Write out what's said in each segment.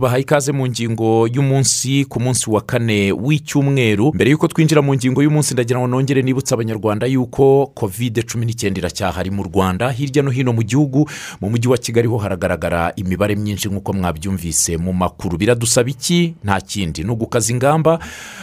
tubahaye ikaze mu ngingo y'umunsi ku munsi wa kane w'icyumweru. Mbere y'uko twinjira mu ngingo y'umunsi ndagira ngo nongere nibutse abanyarwanda y'uko kovide cumi n'icyenda iracyahari mu rwanda. Hirya no hino mu gihugu mu mujyi wa kigali ho haragaragara imibare myinshi nk'uko mwabyumvise mu makuru. Biradusaba iki? Nta kindi. Ni ugukaza ingamba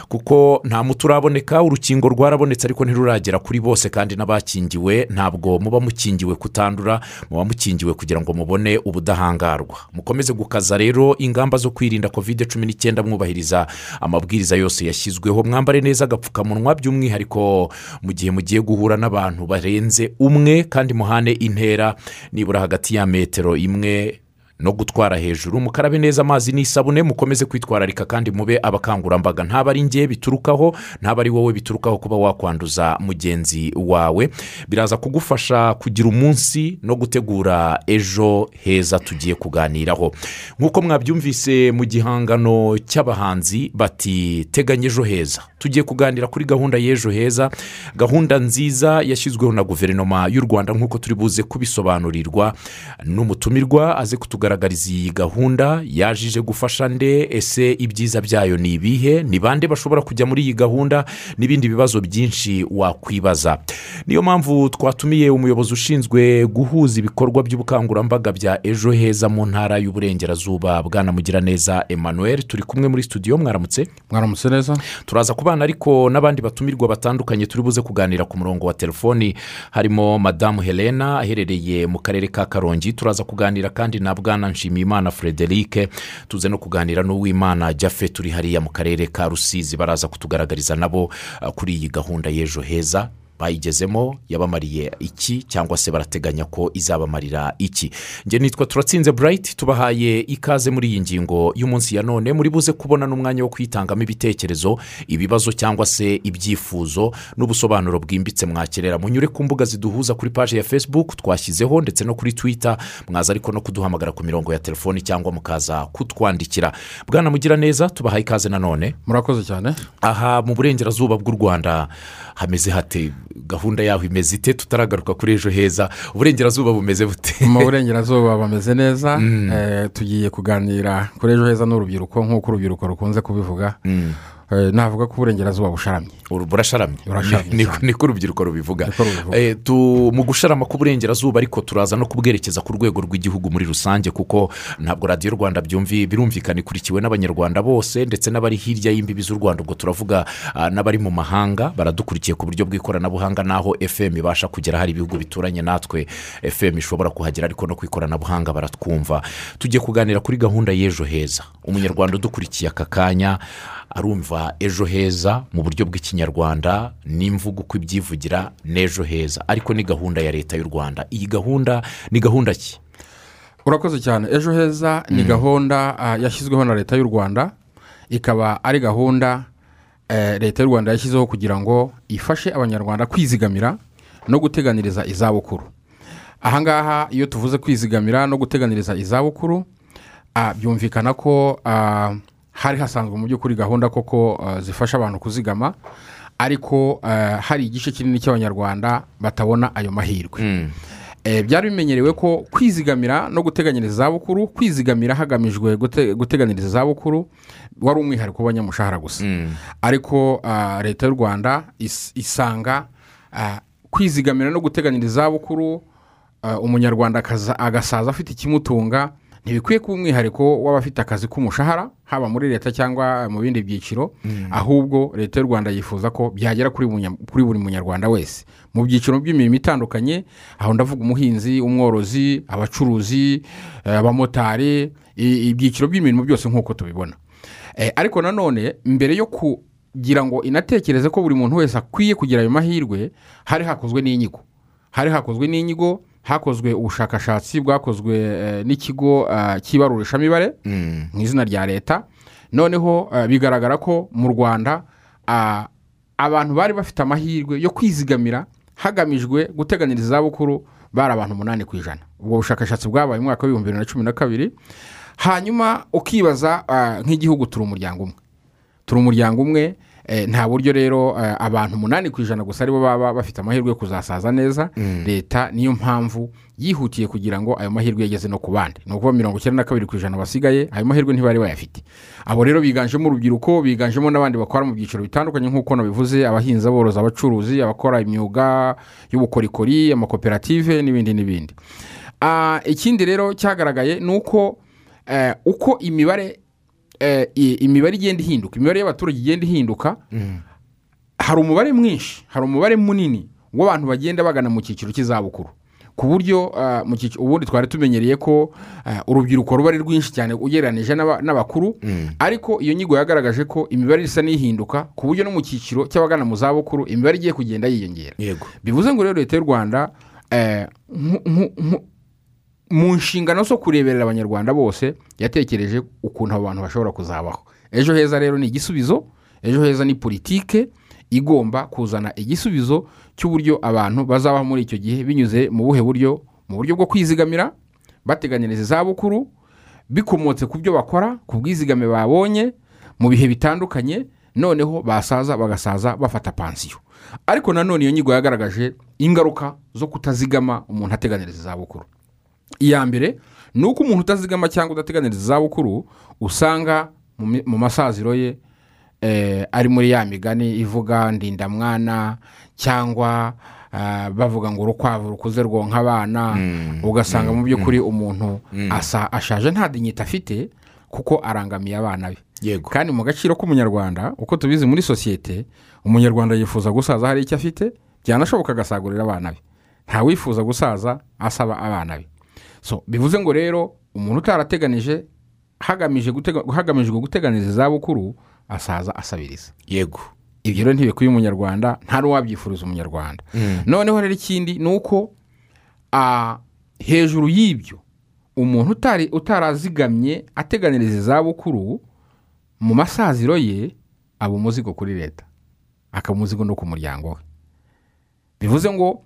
kuko nta muti uraboneka urukingo rwarabonetse ariko ntiruragera kuri bose kandi n'abakingiwe ntabwo muba mukingiwe kutandura muba mukingiwe kugira ngo mubone ubudahangarwa. Mukomeze gukaza rero ingamba zo kwirinda kovide cumi n'icyenda mwubahiriza amabwiriza yose yashyizweho. Mwambare neza agapfukamunwa by'umwihariko mu gihe mugiye guhura n'abantu barenze umwe kandi muhane intera nibura hagati ya metero imwe no gutwara hejuru. Mukarabe neza amazi n'isabune mukomeze kwitwararika kandi mube abakangurambaga. Ntaba ari ngewe biturukaho ntaba ari wowe biturukaho kuba wakwanduza mugenzi wawe. Biraza kugufasha kugira umunsi no gutegura ejo heza tugiye kuganiraho. Nk'uko mwabyumvise mu gihangano cy'abahanzi bati teganya ejo heza. Tugiye kuganira kuri gahunda y'ejo heza. Gahunda nziza yashyizweho na guverinoma y'u rwanda nk'uko turi buze kubisobanurirwa n'umutumirwa aze kutugaragariza iyi gahunda yajije gufasha nde ese ibyiza byayo ni ibihe ni bande bashobora kujya muri iyi gahunda n'ibindi bibazo byinshi wakwibaza. Niyo mpamvu twatumiye umuyobozi ushinzwe guhuza ibikorwa by'ubukangurambaga bya ejo heza mu ntara y'uburengerazuba. Bwana mugiraneza emmanuel turi kumwe muri studio mwaramutse? Mwaramutse neza. Turaza kubana ariko n'abandi batumirwa batandukanye turi buze kuganira ku murongo wa telefoni. Harimo madamu helena aherereye mu karere ka karongi. Turaza kuganira kandi na bwana nshimiyimana frederic tuze no kuganira n'uwimana jaffe turi hariya mu karere ka rusizi baraza kutugaragariza nabo uh, kuri iyi gahunda y'ejo heza. Bayigezemo yabamariye iki cyangwa se barateganya ko izabamarira iki? Njye nitwa turatsinze burayiti tubahaye ikaze muri iyi ngingo y'umunsi ya none. Muri buze kubona n'umwanya wo kwitangamo ibitekerezo ibibazo cyangwa se ibyifuzo n'ubusobanuro bwimbitse mwakerera. Munyure ku mbuga ziduhuza kuri paji ya facebook twashyizeho ndetse no kuri twitter. Mwaza ariko no kuduhamagara ku mirongo ya telefoni cyangwa mukaza kutwandikira. Bwana mugira neza tubahaye ikaze nanone murakoze cyane. Aha mu burengerazuba bw'u rwanda. Hameze hate? Gahunda yaho imeze ite? Tutaragaruka kuri ejo heza. Uburengerazuba bumeze bute? Mu burengerazuba bameze neza Eh, tugiye kuganira kuri ejo heza n'urubyiruko nk'uko urubyiruko rukunze kubivuga. Eh, navuga ko uburengerazuba busharamye. Burasharamye. Niko urubyiruko rubivuga. Eh, mu gusharama k'uburengerazuba ariko turaza no kubwerekeza ku rwego rw'igihugu muri rusange kuko ntabwo radiyo rwanda birumvikana ikurikiwe n'abanyarwanda bose ndetse n'abari hirya y'imbibi z'u rwanda. Ubwo turavuga ah, n'abari mu mahanga baradukurikiye ku buryo bw'ikoranabuhanga n'aho fm ibasha kugera hari ibihugu bituranye natwe. Fm ishobora kuhagera ariko no ku ikoranabuhanga baratwumva. Tugiye kuganira kuri gahunda y'ejo heza. Umunyarwanda udukurikiye aka kanya arumva ejo heza mu buryo bw'ikinyarwanda. N'imvugo uko ibyivugira n'ejo heza. Ariko ni gahunda ya leta y'u rwanda. Iyi gahunda ni gahunda ki? Urakoze cyane. Ejo heza ni gahunda ah, yashyizweho na leta y'u rwanda. Ikaba ari gahunda eh, leta y'u rwanda yashyizeho kugira ngo ifashe abanyarwanda kwizigamira no guteganiriza izabukuru. Ahangaha iyo tuvuze kwizigamira no guteganiriza izabukuru ah, byumvikana ko ah, hari hasanzwe mu by'ukuri gahunda koko ah, zifasha abantu kuzigama ariko ah, hari igice kinini cy'abanyarwanda batabona ayo mahirwe. Eh, byari bimenyerewe ko kwizigamira no guteganyiriza izabukuru kwizigamira hagamijwe gute- guteganyiriza izabukuru wari umwihariko w'abanyamushahara gusa. Ariko ah, leta y'u rwanda is- isanga kwizigamira no guteganyiriza izabukuru umunyarwanda agasaza afite ikimutunga ntibikwiye kuba umwihariko w'abafite akazi k'umushahara haba muri leta cyangwa mu bindi byiciro ahubwo leta y'u rwanda yifuza ko byagera kuri buri munyarwanda wese. Mu byiciro by'imirimo itandukanye aho ndavuga umuhinzi umworozi abacuruzi eh, abamotari ibyiciro by'imirimo byose nk'uko tubibona. Eh, ariko nanone mbere yo kugira ngo inatekereze ko buri muntu wese akwiye kugira ayo mahirwe hari hakozwe n'inyigo hari hakozwe n'inyigo hakozwe ubushakashatsi bwakozwe eh, n'ikigo ah, cy'ibarurishamibare mu izina rya leta. Noneho ah, bigaragara ko mu rwanda abantu bari bafite amahirwe yo kwizigamira hagamijwe guteganyiriza izabukuru bari abantu umunani ku ijana. Ubwo bushakashatsi bwabaye mu mwaka w'ibihumbi bibiri na cumi na kabiri. Hanyuma ukibaza nk'igihugu turi umuryango umwe. Turi umuryango umwe Eh, nta buryo rero eh, abantu umunani ku ijana gusa ari bo baba bafite amahirwe yo kuzasaza neza leta niyo mpamvu yihutiye kugira ngo ayo mahirwe yageze no ku bandi. Ni ukuvuga mirongo icyenda na kabiri ku ijana basigaye ayo mahirwe ntibari bayafite. Abo rero biganjemo urubyiruko biganjemo n'abandi bakora mu byiciro bitandukanye nk'uko nabivuze abahinzi aborozi abacuruzi abakora imyuga y'ubukorikori amakoperative n'ibindi n'ibindi. Ah, ikindi rero cyagaragaye ni uko eh, uko imibare eh, imibare igenda ihinduka imibare y'abaturage igenda ihinduka hari umubare mwinshi hari umubare munini w'abantu bagenda bagana mu cyiciro cy'izabukuru. Ku buryo cyiciro ubundi twari tumenyereye ko ah, urubyiruko ruba ari rwinshi cyane ugereranije n'aba- n'abakuru ariko iyo nyigo yagaragaje ko imibare isa n'ihinduka ku buryo no mu cyiciro cy'abagana mu zabukuru imibare igiye kugenda yiyongera. Bivuze ngo rero leta y'u rwanda mu nshingano zo kureberera abanyarwanda bose yatekereje ukuntu abo bantu bashobora kuzabaho. Ejo heza rero ni igisubizo ejo heza ni politike igomba kuzana igisubizo cy'uburyo abantu bazabaho muri icyo gihe binyuze mu buhe buryo mu buryo bwo kwizigamira bateganyiriza izabukuru bikomotse ku byo bakora ku bwizigame babonye mu bihe bitandukanye noneho basaza bagasaza bafata pansiyo. Ariko nanone iyo nyigo yagaragaje ingaruka zo kutazigama umuntu ateganyiriza izabukuru iya mbere ni uko umuntu utazigama cyangwa udateganyiriza izabukuru usanga mu masaziro ye eh, ari muri ya migani ivuga ndindamwana cyangwa ah, bavuga ngo urukwavu rukuze rwonka abana ugasanga mu by'ukuri umuntu asa ashaje. Nta dinyita afite kuko arangamiye abana be. Yego. Kandi mu gaciro k'umunyarwanda uko tubizi muri sosiyete umunyarwanda yifuza gusaza hari icyo afite byanashoboka agasagurira abana be. Ntawifuza gusaza asaba abana be. So bivuze ngo rero umuntu utarateganije hagamijwe guteganiza izabukuru asaza asabiriza. Yego. Ibyo rero ntibikwiye umunyarwanda nta n'uwabyifuriza umunyarwanda. Noneho rero ikindi ni uko hejuru y'ibyo umuntu utari utarazigamye ateganiriza izabukuru mu masaziro ye aba umuzigo kuri leta. Akaba umuzigo no ku muryango we. Bivuze ngo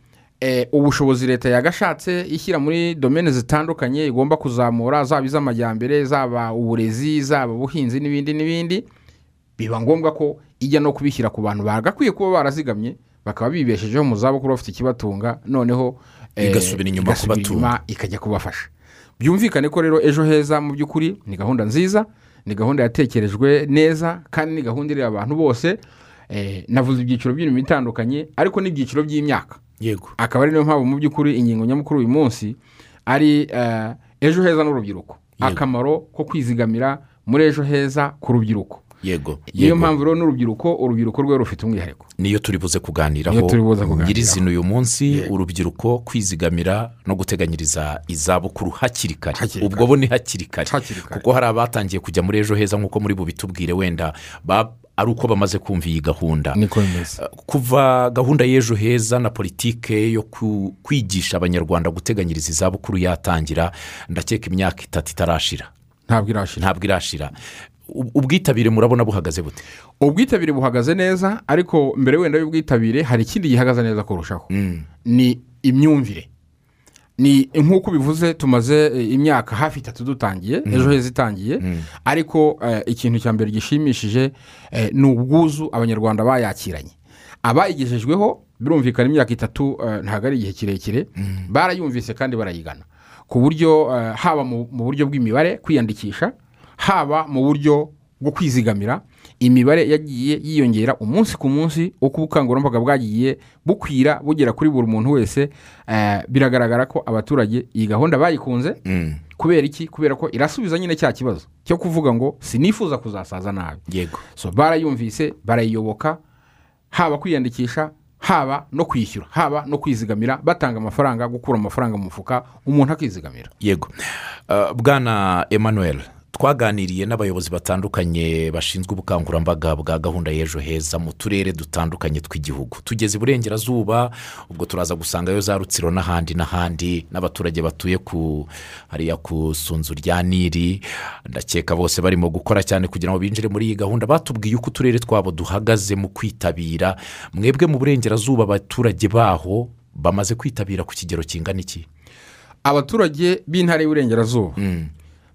ubushobozi leta yagashatse ishyira muri domene zitandukanye igomba kuzamura zaba iz'amajyambere zaba uburezi zaba ubuhinzi n'ibindi n'ibindi biba ngombwa ko ijya no kubishyira ku bantu bagakwiye kuba barazigamye bakaba bibeshejeho mu zabukuru bafite ikibatunga noneho eh, Igasubira inyuma kubatunga. ikajya kubafasha. Byumvikane ko rero ejo heza mu by'ukuri ni gahunda nziza ni gahunda yatekerejwe neza kandi ni gahunda ireba abantu bose. Eh, navuze ibyiciro by'imirimo itandukanye ariko n'ibyiciro by'imyaka. Yego. Akaba ari niyo mpamvu mu by'ukuri ingingo nyamukuru uyu munsi ari eh, ejo heza n'urubyiruko. Akamaro ko kwizigamira muri ejo heza ku rubyiruko. Yego. Niyo mpamvu rero n'urubyiruko urubyiruko rwe rufite umwihariko. Niyo turi buze kuganiraho. Nyirizina uyu munsi urubyiruko kwizigamira no guteganyiriza izabukuru hakiri kare. Ubwo bo ni hakiri kare. Kuko hari abatangiye kujya muri ejo heza nk'uko muri bubitubwire wenda ba- ari uko bamaze kumva iyi gahunda. Bimeze. Kuva gahunda y'ejo heza na politike yo kwigisha abanyarwanda guteganyiriza izabukuru yatangira ndakeka imyaka itatu itarashira. Ntabwo irashira. Ubwitabire murabona buhagaze bute? Ubwitabire buhagaze neza ariko mbere wenda y'ubwitabire hari ikindi gihagaze neza kurushaho. Ni imyumvire. Ni nk'uko bivuze tumaze eh, imyaka hafi itatu dutangiye ejo heza itangiye. Ariko eh, ikintu cya mbere gishimishije eh, ni ubwuzu abanyarwanda bayakiranye. Abayigejejweho birumvikana imyaka itatu ntabwo ari igihe kirekire barayumvise kandi barayigana. Ku buryo haba mu mu buryo bw'imibare kwiyandikisha haba mu buryo bwo kwizigamira imibare yagiye yiyongera umunsi ku munsi uko ubukangurambaga bwagiye bukwira bugera kuri buri muntu wese eh, biragaragara ko abaturage iyi gahunda bayikunze. Kubera iki? Kubera ko irasubiza nyine cya kibazo cyo kuvuga ngo sinifuza kuzasaza nabi. Yego. So barayumvise barayiyoboka haba kwiyandikisha haba no kwishyura haba no kwizigamira batanga amafaranga gukura amafaranga mu mufuka umuntu akizigamira. Yego. Uh, bwana emmanuel twaganiriye n'abayobozi batandukanye bashinzwe ubukangurambaga bwa gahunda y'ejo heza mu turere dutandukanye tw'igihugu. Tugeze iburengerazuba ubwo turaza gusangayo za rutsiro n'ahandi n'ahandi n'abaturage batuye ku hariya ku sunzu rya nili. Ndakeka bose barimo gukora cyane kugira ngo binjire muri iyi gahunda. Batubwiye uko uturere twabo duhagaze mu kwitabira. Mwebwe mu burengerazuba abaturage baho bamaze kwitabira ku kigero kingana iki? Abaturage b'intara y'uburengerazuba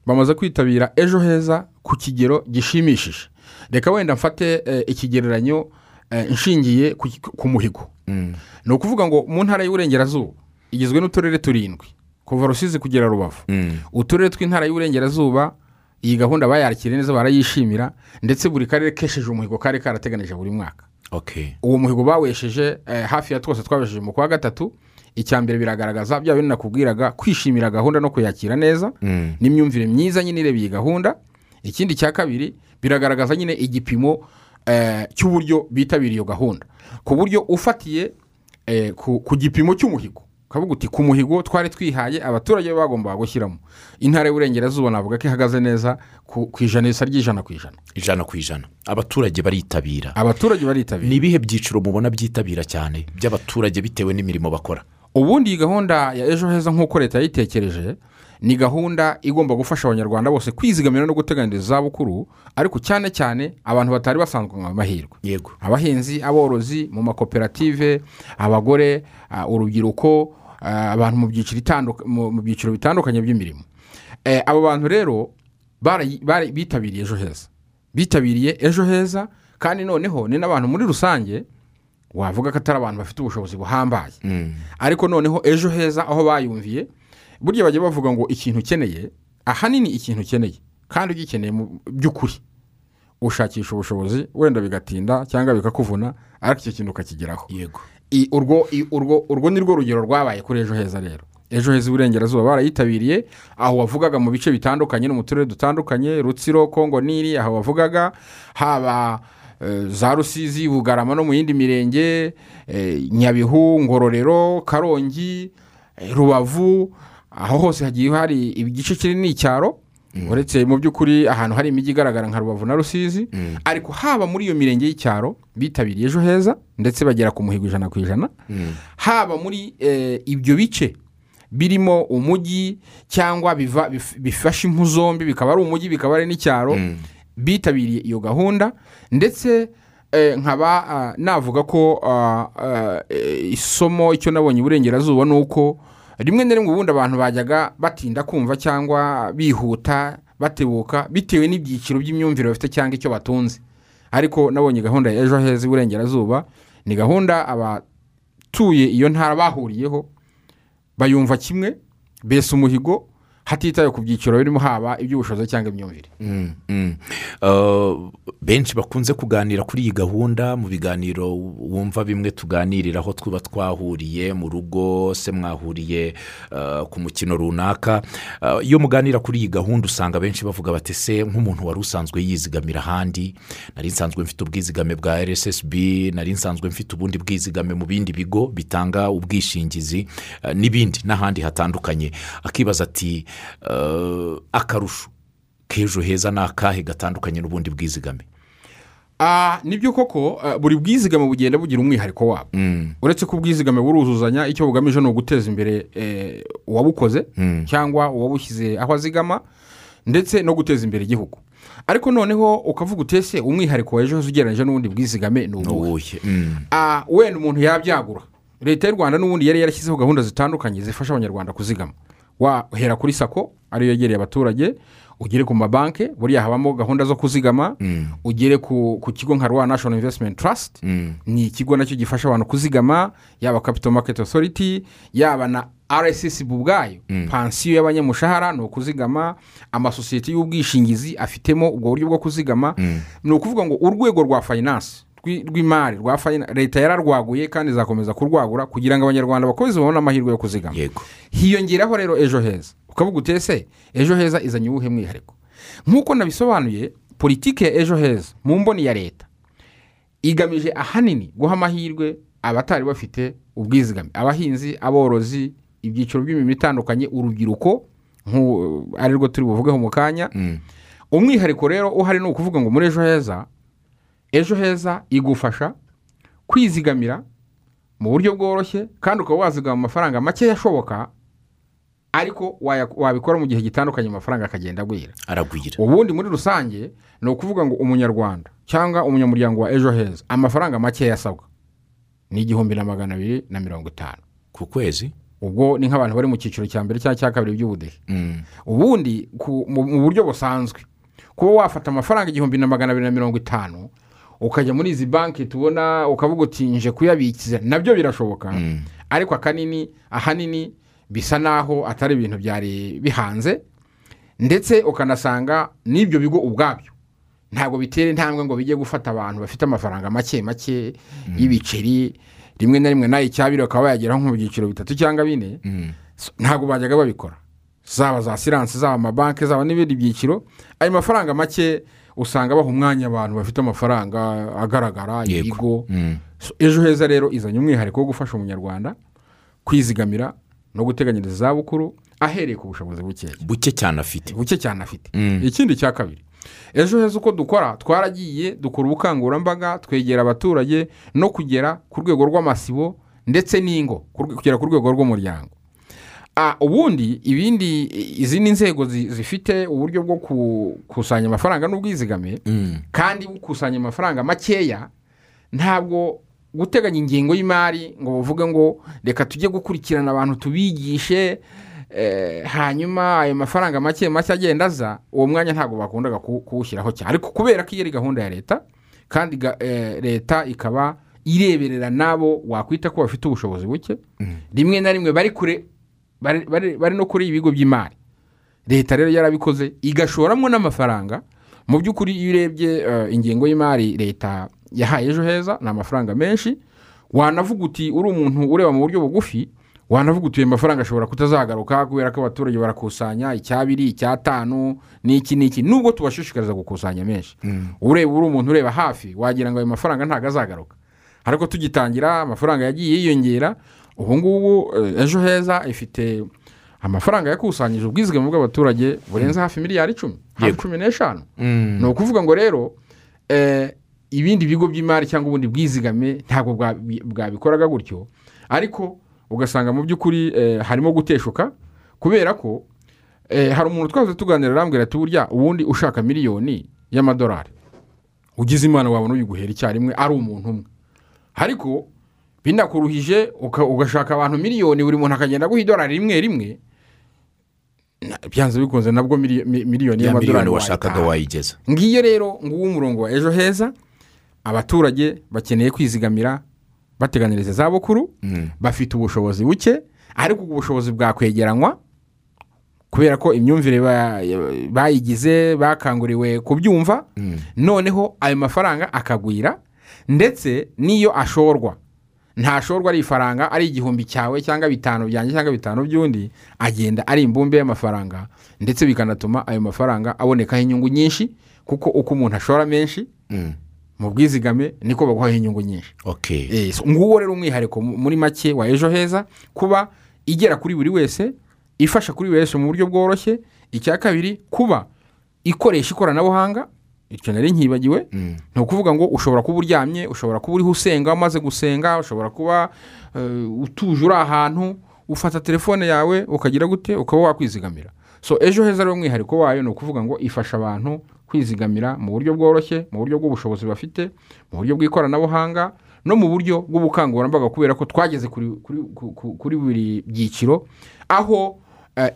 bamaze kwitabira ejo heza ku kigero gishimishije. Reka wenda mfate eh, ikigereranyo eh, nshingiye ku, muhigo. Ni ukuvuga ngo mu ntara y'uburengerazuba igizwe n'uturere turindwi kuva rusizi kugera rubavu. Uturere tw'intara y'uburengerazuba iyi gahunda bayakiriye neza barayishimira ndetse buri karere kesheje umuhigo kari karateganije buri mwaka. Okay uwo muhigo bawesheje eh, hafi ya twose twabesheje mu kwa gatatu icya mbere biragaragaza bya bintu nakubwiraga kwishimira gahunda no kuyakira neza n'imyumvire myiza nyine ireba iyi gahunda. Ikindi cya kabiri biragaragaza nyine igipimo eh, cy'uburyo bitabiriye iyo gahunda. Ku buryo ufatiye eh, ku, gipimo cy'umuhigo ukavuga uti ku muhigo twari twihaye abaturage bagombaga gushyiramo. Intara y'uburengerazuba navuga ko ihagaze neza ku ku ijanisha ry'ijana ku ijana. Ijana ku ijana. Abaturage baritabira. Abaturage baritabira. Ni ibihe byiciro mubona byitabira cyane? By'abaturage bitewe n'imirimo bakora? Ubundi iyi gahunda ya ejo heza nk'uko leta yayitekereje ni gahunda igomba gufasha abanyarwanda bose kwizigamira no guteganyiriza izabukuru ariko cyane cyane abantu batari basanzwe mu mahirwe. Yego. Abahinzi aborozi mu makoperative abagore ah, urubyiruko ah, abantu mu byiciro bitandukanye by'imirimo. Eh, abo bantu rero bitabiriye ejo heza. Bitabiriye ejo heza kandi noneho ni n'abantu muri rusange wavuga ko atari abantu bafite ubushobozi buhambaye. Ariko noneho ejo heza aho bayumviye burya bajya bavuga ngo ikintu ukeneye ahanini ikintu ukeneye kandi ugikeneye mu by'ukuri. Ushakisha ubushobozi wenda bigatinda cyangwa bikakuvuna ariko icyo kintu ukakigeraho. Yego. Urwo i- urwo urwo ni rwo rugero rwabaye kuri ejo heza rero. Ejo heza iburengerazuba barayitabiriye aho wavugaga mu bice bitandukanye no mu turere dutandukanye rutsiro kongo niri aho wavugaga haba za rusizi bugarama no mu yindi mirenge eh, nyabihu ngororero karongi eh, rubavu aho hose hagiye hari igice kinini icyaro uretse mu by'ukuri ahantu hari imijyi igaragara nka rubavu na rusizi. Ariko haba muri iyo mirenge y'icyaro bitabiriye ejo heza ndetse bagera ku muhigo ijana ku ijana. Haba muri eh, ibyo bice birimo umujyi cyangwa bifashe impu zombi bikaba ari umujyi bikaba ari n'icyaro. Bitabiriye iyo gahunda. Ndetse eh, nkaba ah, navuga ko ah, eh, isomo icyo nabonye iburengerazuba ni uko rimwe na rimwe ubundi abantu bajyaga batinda kumva cyangwa bihuta batebuka bitewe n'ibyiciro by'imyumvire bafite cyangwa icyo batunze. Ariko nabonye gahunda ya ejo heza iburengerazuba ni gahunda abatuye iyo ntara bahuriyeho bayumva kimwe besa umuhigo hatitawe ku byiciro birimo haba iby'ubushobozi cyangwa imyumvire. Mm, mm. Uh, benshi bakunze kuganira kuri iyi gahunda mu biganiro wumva bimwe tuganiriraho twuba twahuriye mu rugo se mwahuriye uh, ku mukino runaka. Uh, iyo muganira kuri iyi gahunda usanga benshi bavuga bati se nk'umuntu wari usanzwe yizigamira ahandi. Nari nsanzwe mfite ubwizigame bwa rssb nari nsanzwe mfite ubundi bwizigame mu bindi bigo bitanga ubwishingizi n'ibindi n'ahandi hatandukanye. Akibaza ati akarusho k'ejo heza ni akahe gatandukanye n'ubundi bwizigame? Ah, ni byo koko ah, buri bwizigame bugenda bugira umwihariko wabo uretse ko ubwizigame buruzuzanya icyo bugamije ni uguteza imbere eh, uwabukoze cyangwa uwabushyize aho azigama ndetse no guteza imbere igihugu. Ariko noneho ukavuga utese umwihariko wa ejo heza ugereranyije n'ubundi bwizigame ni uwuhe uwuhe Mm. Ah, wenda umuntu yabyagura. Leta y'u rwanda n'ubundi yari yarashyizeho gahunda zitandukanye zifasha abanyarwanda kuzigama. Wahera kuri sako ariyo yegereye abaturage ugere ku mabanki buriya habamo gahunda zo kuzigama ugere ku, kigo nka rwa national investment trust ni ikigo na cyo gifasha abantu kuzigama yaba capital market authority yaba na rssb ubwayo pansiyo y'abanyamushahara ni ukuzigama amasosiyete y'ubwishingizi afitemo ubwo buryo bwo kuzigama. Ni ukuvuga ngo urwego rwa finance rw'imari rwa fayina leta yararwaguye kandi izakomeza kurwagura kugira ngo abanyarwanda bakomeze babone amahirwe yo kuzigama. Hiyongeraho rero ejo heza. Ukavuga utese ejo heza izanye uwuhe mwihariko? Nk'uko nabisobanuye politiki ya ejo heza mu mboni ya leta igamije ahanini guha amahirwe abatari bafite ubwizigame. Abahinzi aborozi ibyiciro by'imirimo itandukanye urubyiruko ari rwo turi buvugeho mu kanya. Umwihariko rero uhari ni ukuvuga ngo muri ejo heza ejo heza igufasha kwizigamira mu buryo bworoshye kandi ukaba wazigama amafaranga make ashoboka ariko wabikora mu gihe gitandukanye amafaranga akagenda agwira. Aragwira. Ubundi muri rusange ni ukuvuga ngo umunyarwanda cyangwa umunyamuryango wa ejo heza amafaranga make asabwa ni igihumbi na magana abiri na mirongo itanu. Ku kwezi? Ubwo ni nk'abantu bari mu cyiciro cya mbere cyangwa cya kabiri by'ubudehe. Mm. ubundi mu buryo busanzwe kuba wafata amafaranga igihumbi na magana abiri na mirongo itanu ukajya muri izi banki tubona ukavuga uti nje kuyabikiza. Nabyo birashoboka. Ariko akanini ahanini bisa naho atari ibintu byari bihanze. Ndetse ukanasanga n'ibyo bigo ubwabyo. Ntabwo bitera intambwe ngo bijye gufata abantu bafite amafaranga make make y'ibiceri rimwe na rimwe na yo icyabiri bakaba bayageraho nko mu byiciro bitatu cyangwa bine. So, ntabwo bajyaga babikora. Zaba za siranse zaba amabanki zaba n'ibindi byiciro. Ayo mafaranga make usanga baha umwanya abantu bafite amafaranga agaragara ibigo Mm. Ejo heza rero izanye umwihariko wo gufasha umunyarwanda kwizigamira no guteganyiriza izabukuru ahereye ku bushobozi bukeya buke cyane afite. Buke cyane afite. Mm. ikindi cya kabiri ejo heza uko dukora twaragiye dukora ubukangurambaga twegera abaturage no kugera ku rwego rw'amasibo ndetse n'ingo kugera ku rwego rw'umuryango. Ubundi ibindi izindi nzego zi- zifite uburyo bwo gukusanya amafaranga n'ubwizigame Mm. kandi gukusanya amafaranga makeya ntabwo guteganya ingengo y'imari ngo bavuge ngo reka tujye gukurikirana abantu tubigishe eh, hanyuma ayo mafaranga make make agenda aza. Uwo mwanya ntabwo bakundaga ku- kuwushyiraho cyane. Ariko kubera ko iyo ari gahunda ya leta kandi eh, leta ikaba ireberera n'abo wakwita ko bafite ubushobozi buke rimwe na rimwe bari kure bari- no kuri ibigo by'imari. Leta rero yarabikoze igashoramo n'amafaranga. Mu by'ukuri iyo urebye eh, ingengo y'imari leta yahaye ejo heza ni amafaranga menshi. Wanavuga uti uri umuntu ureba mu buryo bugufi wanavuga uti ayo mafaranga ashobora kutazagaruka kubera ko abaturage barakusanya icyabiri icyatanu n'iki n'iki. Nubwo tubashishikariza gukusanya menshi. Ureba uri umuntu ureba hafi wagira ngo ayo mafaranga ntabwo azagaruka. Ariko tugitangira amafaranga yagiye yiyongera ubu ngubu eh, ejo heza ifite amafaranga yakusanyije ubwizigame bw'abaturage burenze hafi miliyari icumi hafi cumi n'eshanu. Mm. ni ukuvuga ngo rero eh, ibindi bigo by'imari cyangwa ubundi bwizigame ntabwo bwabi- bwabikoraga gutyo. Ariko ugasanga mu by'ukuri eh, harimo guteshuka kubera ko hari umuntu twahoze tuganira arambwira ati burya ubundi ushaka miliyoni y'amadolari ugize imana wabona uyiguhera icyarimwe ari umuntu umwe. Ariko binakuruhije ugashaka abantu miliyoni buri muntu akagenda aguha idolari rimwe rimwe byanze bikunze nabwo mili- mi- miliyoni ya y'amadolari washakaga wayigeza ngiyo rero nguwo umurongo wa ejo heza abaturage bakeneye kwizigamira bateganyiriza izabukuru Mm. bafite ubushobozi buke ariko ubwo bushobozi bwakwegeranywa kubera ko imyumvire ba- bayigize bakanguriwe kubyumva Mm. noneho ayo mafaranga akagwira ndetse n'iyo ashorwa ntashorwa ari ifaranga ari igihumbi cyawe cyangwa bitanu byanjye cyangwa bitanu by'undi agenda ari imbumbe y'amafaranga ndetse bikanatuma ayo mafaranga abonekaho inyungu nyinshi kuko uko umuntu ashora menshi Mm. mu bwizigame niko baguhaho inyungu nyinshi. Nguwo rero umwihariko mu- muri make wa ejo heza kuba igera kuri buri wese ifasha kuri buri wese mu buryo bworoshye. Icya kabiri kuba ikoresha ikoranabuhanga icyo nari nkibagiwe Mm. ni ukuvuga ngo ushobora kuba uryamye ushobora kuba uriho usenga umaze gusenga ushobora kuba eh, utuje uri ahantu ufata telefone yawe ukagira gute ukaba wakwizigamira so ejo heza rero umwihariko wayo ni ukuvuga ngo ifasha abantu kwizigamira mu buryo bworoshye mu buryo bw'ubushobozi bafite mu buryo bw'ikoranabuhanga no mu buryo bw'ubukangurambaga kubera ko twageze kuri, kuri, ku- ku- kuri buri byiciro aho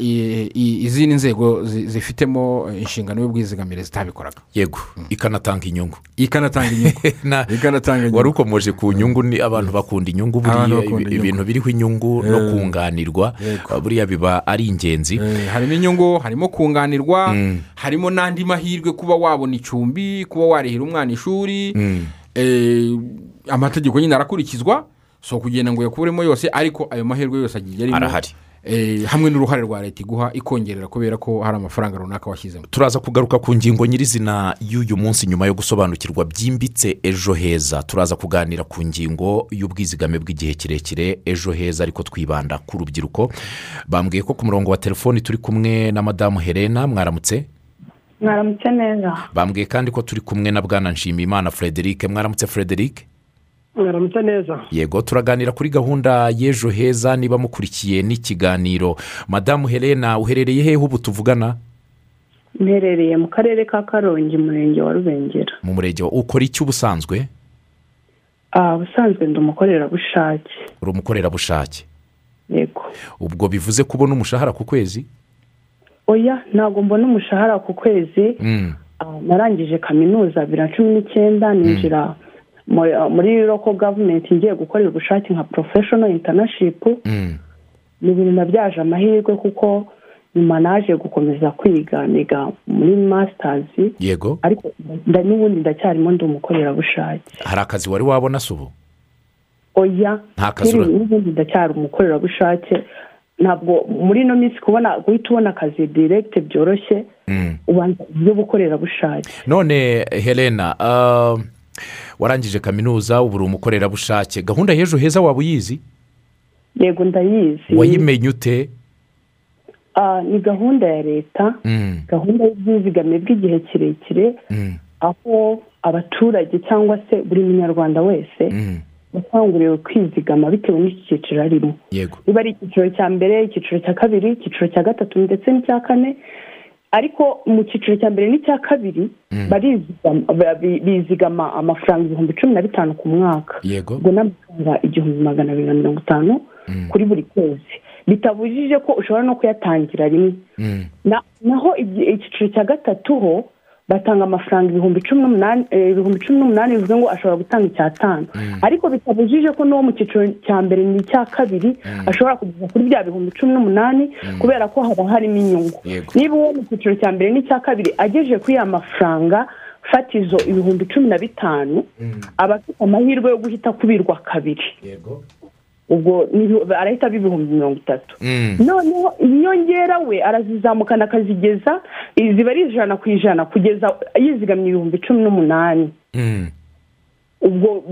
izindi nzego zi- zifitemo eh, inshingano y'ubwizigamire zitabikoraga. Yego ikanatanga inyungu. Ikanatanga inyungu. Na- ikanatanga inyungu. wari ukomoje ku nyungu ni abantu bakunda inyungu buriya ibintu biriho inyungu no Eh. kunganirwa buriya biba ari ingenzi. Eh, harimo inyungu harimo kunganirwa Mm. harimo n'andi mahirwe kuba wabona icumbi kuba warihira umwana ishuri. Mm. eh, amategeko nyine arakurikizwa so kugenda ngo uyakuremo yose ariko ayo mahirwe yose agiye arimo arahari. eh, hamwe n'uruhare rwa leta iguha ikongerera kubera ko hari amafaranga runaka washyizemo. Turaza kugaruka ku ngingo nyirizina y'uyu munsi nyuma yo gusobanukirwa byimbitse ejo heza. Turaza kuganira ku ngingo y'ubwizigame bw'igihe kirekire ejo heza ariko twibanda ku rubyiruko. Bambwiye ko ku murongo wa telefoni turi kumwe na madamu helena mwaramutse? Mwaramutse neza. Bambwiye kandi ko turi kumwe na bwana nshimiyimana frederic. Mwaramutse frederic? Mwaramutse neza. Yego turaganira kuri gahunda y'ejo heza niba mukurikiye n'ikiganiro. Madamu helena uherereye hehe ubu tuvugana. Mperereye mu karere ka karongi umurenge wa rubengera. Mu murenge wa ukora iki ubusanzwe? Ah, ubusanzwe ndi umukorerabushake. Uri umukorerabushake. Yego. Ubwo bivuze ko ubona umushahara ku kwezi? Oya ntabwo mbona umushahara ku kwezi. Mm, Ah, narangije kaminuza bibiri na cumi n'icyenda ninjira muri- ah, muri loko gavumenti ngiye gukorera ubushake nka porofeshono intanashipu mm. ni ibintu nabyaje amahirwe kuko nyuma naje gukomeza kwiga niga muri masitazi yego. Ariko nda- n'ubundi ndacyarimo ndi umukorerabushake. Hari akazi wari wabona se ubu? Oya. N'ubundi ndacyari umukorerabushake. Ntabwo muri ino minsi kubona guhita ubona akazi direkite byoroshye Mm. ubanza iby'ubukorerabushake none helena ah, warangije kaminuza ubu uri umukorerabushake. Gahunda y'ejo heza waba uyizi? Yego ndayizi. Wayimenye ute? Ah, ni gahunda ya leta Mm, gahunda y'ubwizigame bw'igihe kirekire mm, aho abaturage cyangwa se buri munyarwanda wese mm. yakanguriwe kwizigama bitewe n'iki cyiciro arimo. Yego. Niba ari icyiciro cya mbere icyiciro cya kabiri icyiciro cya gatatu ndetse n'icya kane ariko mu cyiciro cya mbere n'icya kabiri bi- bizigama amafaranga ibihumbi cumi na bitanu ku mwaka. Yego. Ubwo n'amafaranga igihumbi magana abiri na mirongo itanu kuri buri kwezi. Bitabujije ko ushobora no kuyatangira rimwe. Mm, Na- naho icyiciro cya gatatu ho batanga amafaranga ibihumbi cumi n'umunani eh, ibihumbi cumi n'umunani bivuze ngo ashobora gutanga icyatanu ariko bitabujije ko n'uwo mu cyiciro cya mbere n'icya kabiri ashobora kugeza kuri bya bihumbi cumi n'umunani kubera ko haba harimo inyungu. Niba uwo mu cyiciro cya mbere n'icya kabiri agejeje kuri ya mafaranga fatizo ibihumbi cumi na bitanu aba afite amahirwe yo guhita kubirwa kabiri. Ubwo arahita aba ibihumbi mirongo itatu. Mm, noneho inyongera we arazizamukana akazigeza ziba ari ijana ku ijana kugeza yizigamye ibihumbi cumi n'umunani. Mm. ubwo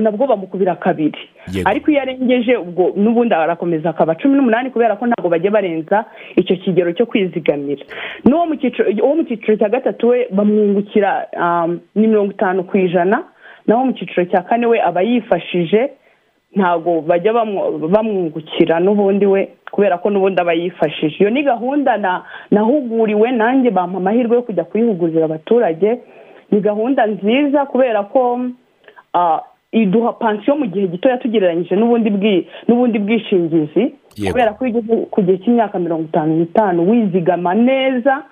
nabwo bamukubira kabiri. Ariko iyo arengeje ubwo n'ubundi arakomeza akaba cumi n'umunani kubera ko ntabwo bajya barenza icyo kigero cyo kwizigamira. N'uwo mu cyiciro cya gatatu we bamwungukira ni mirongo itanu ku ijana naho mu cyiciro cya kane we aba yifashije ntabwo bajya bamwungukira n'ubundi we kubera ko n'ubundi aba yifashije. Iyo ni gahunda na nahuguriwe nanjye bampa amahirwe yo kujya kuyihugurira abaturage. Ni gahunda nziza kubera ko iduha pansiyo mu gihe gitoya tugereranyije n'ubundi bwi- n'ubundi bwishingizi. Kubera ko iyo ugeze ku gihe cy'imyaka mirongo itanu n'itanu wizigama neza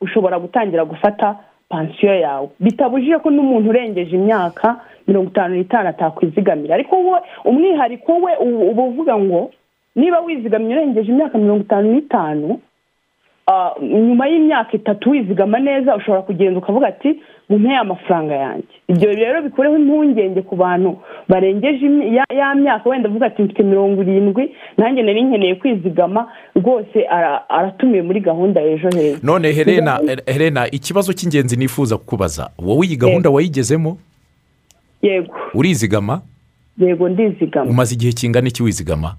ushobora gutangira gufata pansiyo yawe. Bitabujije ko n'umuntu urengeje imyaka mirongo itanu n'itanu atakwizigamira. Ariko we umwihariko we uba uvuga ngo niba wizigamye urengeje imyaka mirongo itanu n'itanu nyuma y'imyaka itatu wizigama neza ushobora kugenda ukavuga ati mumpe amafaranga yanjye. Ibyo rero bikureho impungenge ku bantu barengeje ya- ya myaka wenda avuga ati mfite mirongo irindwi nanjye nari nkeneye kwizigama rwose ara- aratumiwe muri gahunda ejo heza. None helena helena ikibazo cy'ingenzi nifuza kukubaza. Wowe iyi gahunda wayigezemo? Yego. Urizigama? Yego ndizigama. Umaze igihe kingana iki wizigama?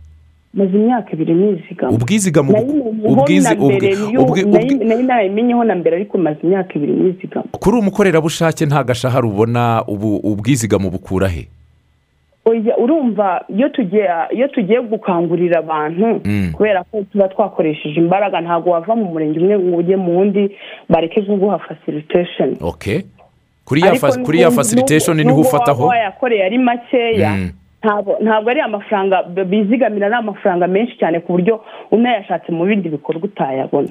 Maze imyaka ibiri nizigama. Ubwizigama nari narayimenyeho na mbere ariko maze imyaka ibiri nizigama. Kuri umukorerabushake nta gashahara ubona ubwizigama ubukura he? Oya, urumva iyo tugiye gukangurira abantu Mm. kubera ko tuba twakoresheje imbaraga ntabwo wava mu murenge umwe ngo ujye mu wundi bareke kuguha facilitation. Ok kuri ya Ariko fa- kuri ya n'ubu- facilitation n'ubwo ni ho waba ufataho wayakoreye ari makeya Mm. Ntabwo ari amafaranga bizigamira ari amafaranga menshi cyane ku buryo unayashatse mu bindi bikorwa utayabona.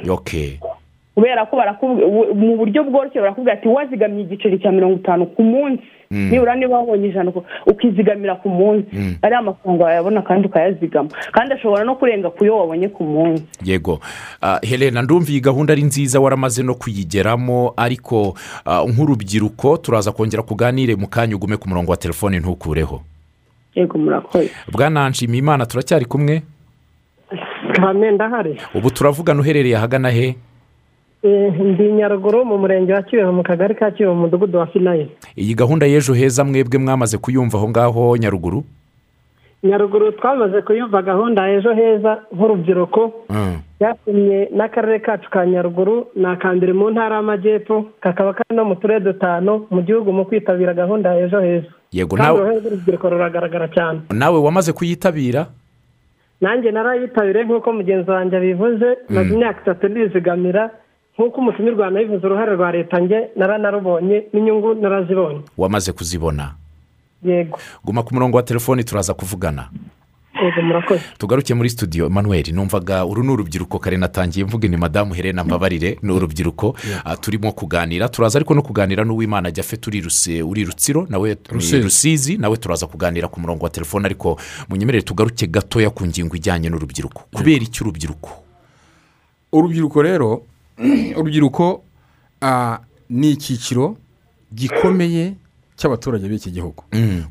Kubera ko mu buryo bworoshye barakubwira ati wazigamye igiceri cya mirongo itanu ku munsi. Mm. nibura niba wabonye ijana ukizigamira ku munsi. Mm. ariya mafaranga wayabona kandi ukayazigama. Kandi ashobora no kurenga ku yo wabonye ku munsi. Yego. Ah, helena ndumva iyi gahunda ari nziza waramaze no kuyigeramo ariko ah, nk'urubyiruko turaza kongera kuganire mu kanya ugume ku murongo wa telefone ntukureho. Yego murakoze bwana nshimiyimana turacyari kumwe. Kame ndahari ubu turavugana uherereye ahagana he? Eh, ndi nyaruguru mu murenge wa kibeho mu kagari ka kibeho mu mudugudu wa finayini iyi gahunda y'ejo heza mwebwe mwamaze kuyumva aho ngaho nyaruguru? Nyaruguru twamaze kuyumva gahunda ejo heza nk'urubyiruko. Mm. byatumye n'akarere kacu ka nyaruguru ni akambere mu ntara y'amajyepfo kakaba kari no mu turere dutanu mu gihugu mu kwitabira gahunda ya ejo heza. Yego nawe uruhare rw'urubyiruko ruragaragara cyane. Nawe wamaze kuyitabira? Nanjye narayitabiriye nk'uko mugenzi wanjye abivuze maze imyaka itatu ndizigamira nk'uko umutumirwa nabivuze uruhare rwa leta njye naranarubonye n'inyungu narazibonye. Wamaze kuzibona? Yego. Guma ku murongo wa telefone turaza kuvugana. Tugaruke muri studio. Manuel numvaga uru ni urubyiruko kare natangiye mvuga ni madamu helena mbabarire ni urubyiruko. Ah, turimo kuganira. Turaza ariko no kuganira n'uwimana turi Ruse- uri rutsiro nawe ni Rusizi. rusizi nawe turaza kuganira ku murongo wa telefone. Ariko munyemerere tugaruke gatoya ku ngingo ijyanye n'urubyiruko. Kubera iki urubyiruko? Urubyiruko rero urubyiruko ah, ni icyiciro gikomeye cy'abaturage b'iki gihugu.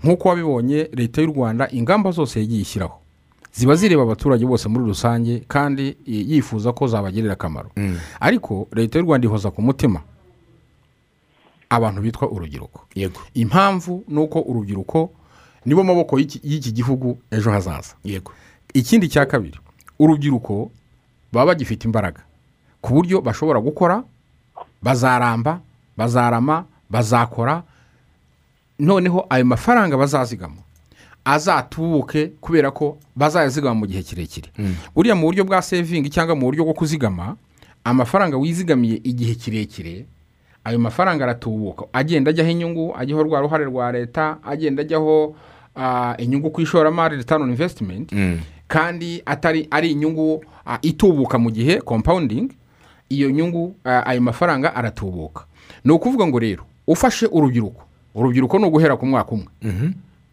Nk'uko wabibonye leta y'u rwanda ingamba zose yagiye ishyiraho. Ziba zireba abaturage bose muri rusange kandi yifuza ko zabagirira akamaro. Ariko leta y'u rwanda ihoza ku mutima abantu bitwa urubyiruko. Yego. Impamvu ni uko urubyiruko nibo maboko y'iki y'iki gihugu ejo hazaza. Yego. Ikindi cya kabiri urubyiruko baba bagifite imbaraga ku buryo bashobora gukora bazaramba bazarama bazakora noneho ayo mafaranga bazazigama azatubuke kubera ko bazayazigama mu gihe kirekire. Buriya mu buryo bwa sevingi cyangwa mu buryo bwo kuzigama amafaranga wizigamiye igihe kirekire ayo mafaranga aratubuka. Agenda ajyaho inyungu ajyaho rwa ruhare rwa leta agenda ajyaho ah, inyungu ku ishoramari return on investment. Kandi atari ari inyungu itubuka mu gihe compounding iyo nyungu ayo mafaranga aratubuka. Ni ukuvuga ngo rero ufashe urubyiruko. Urubyiruko ni uguhera ku mwaka umwe.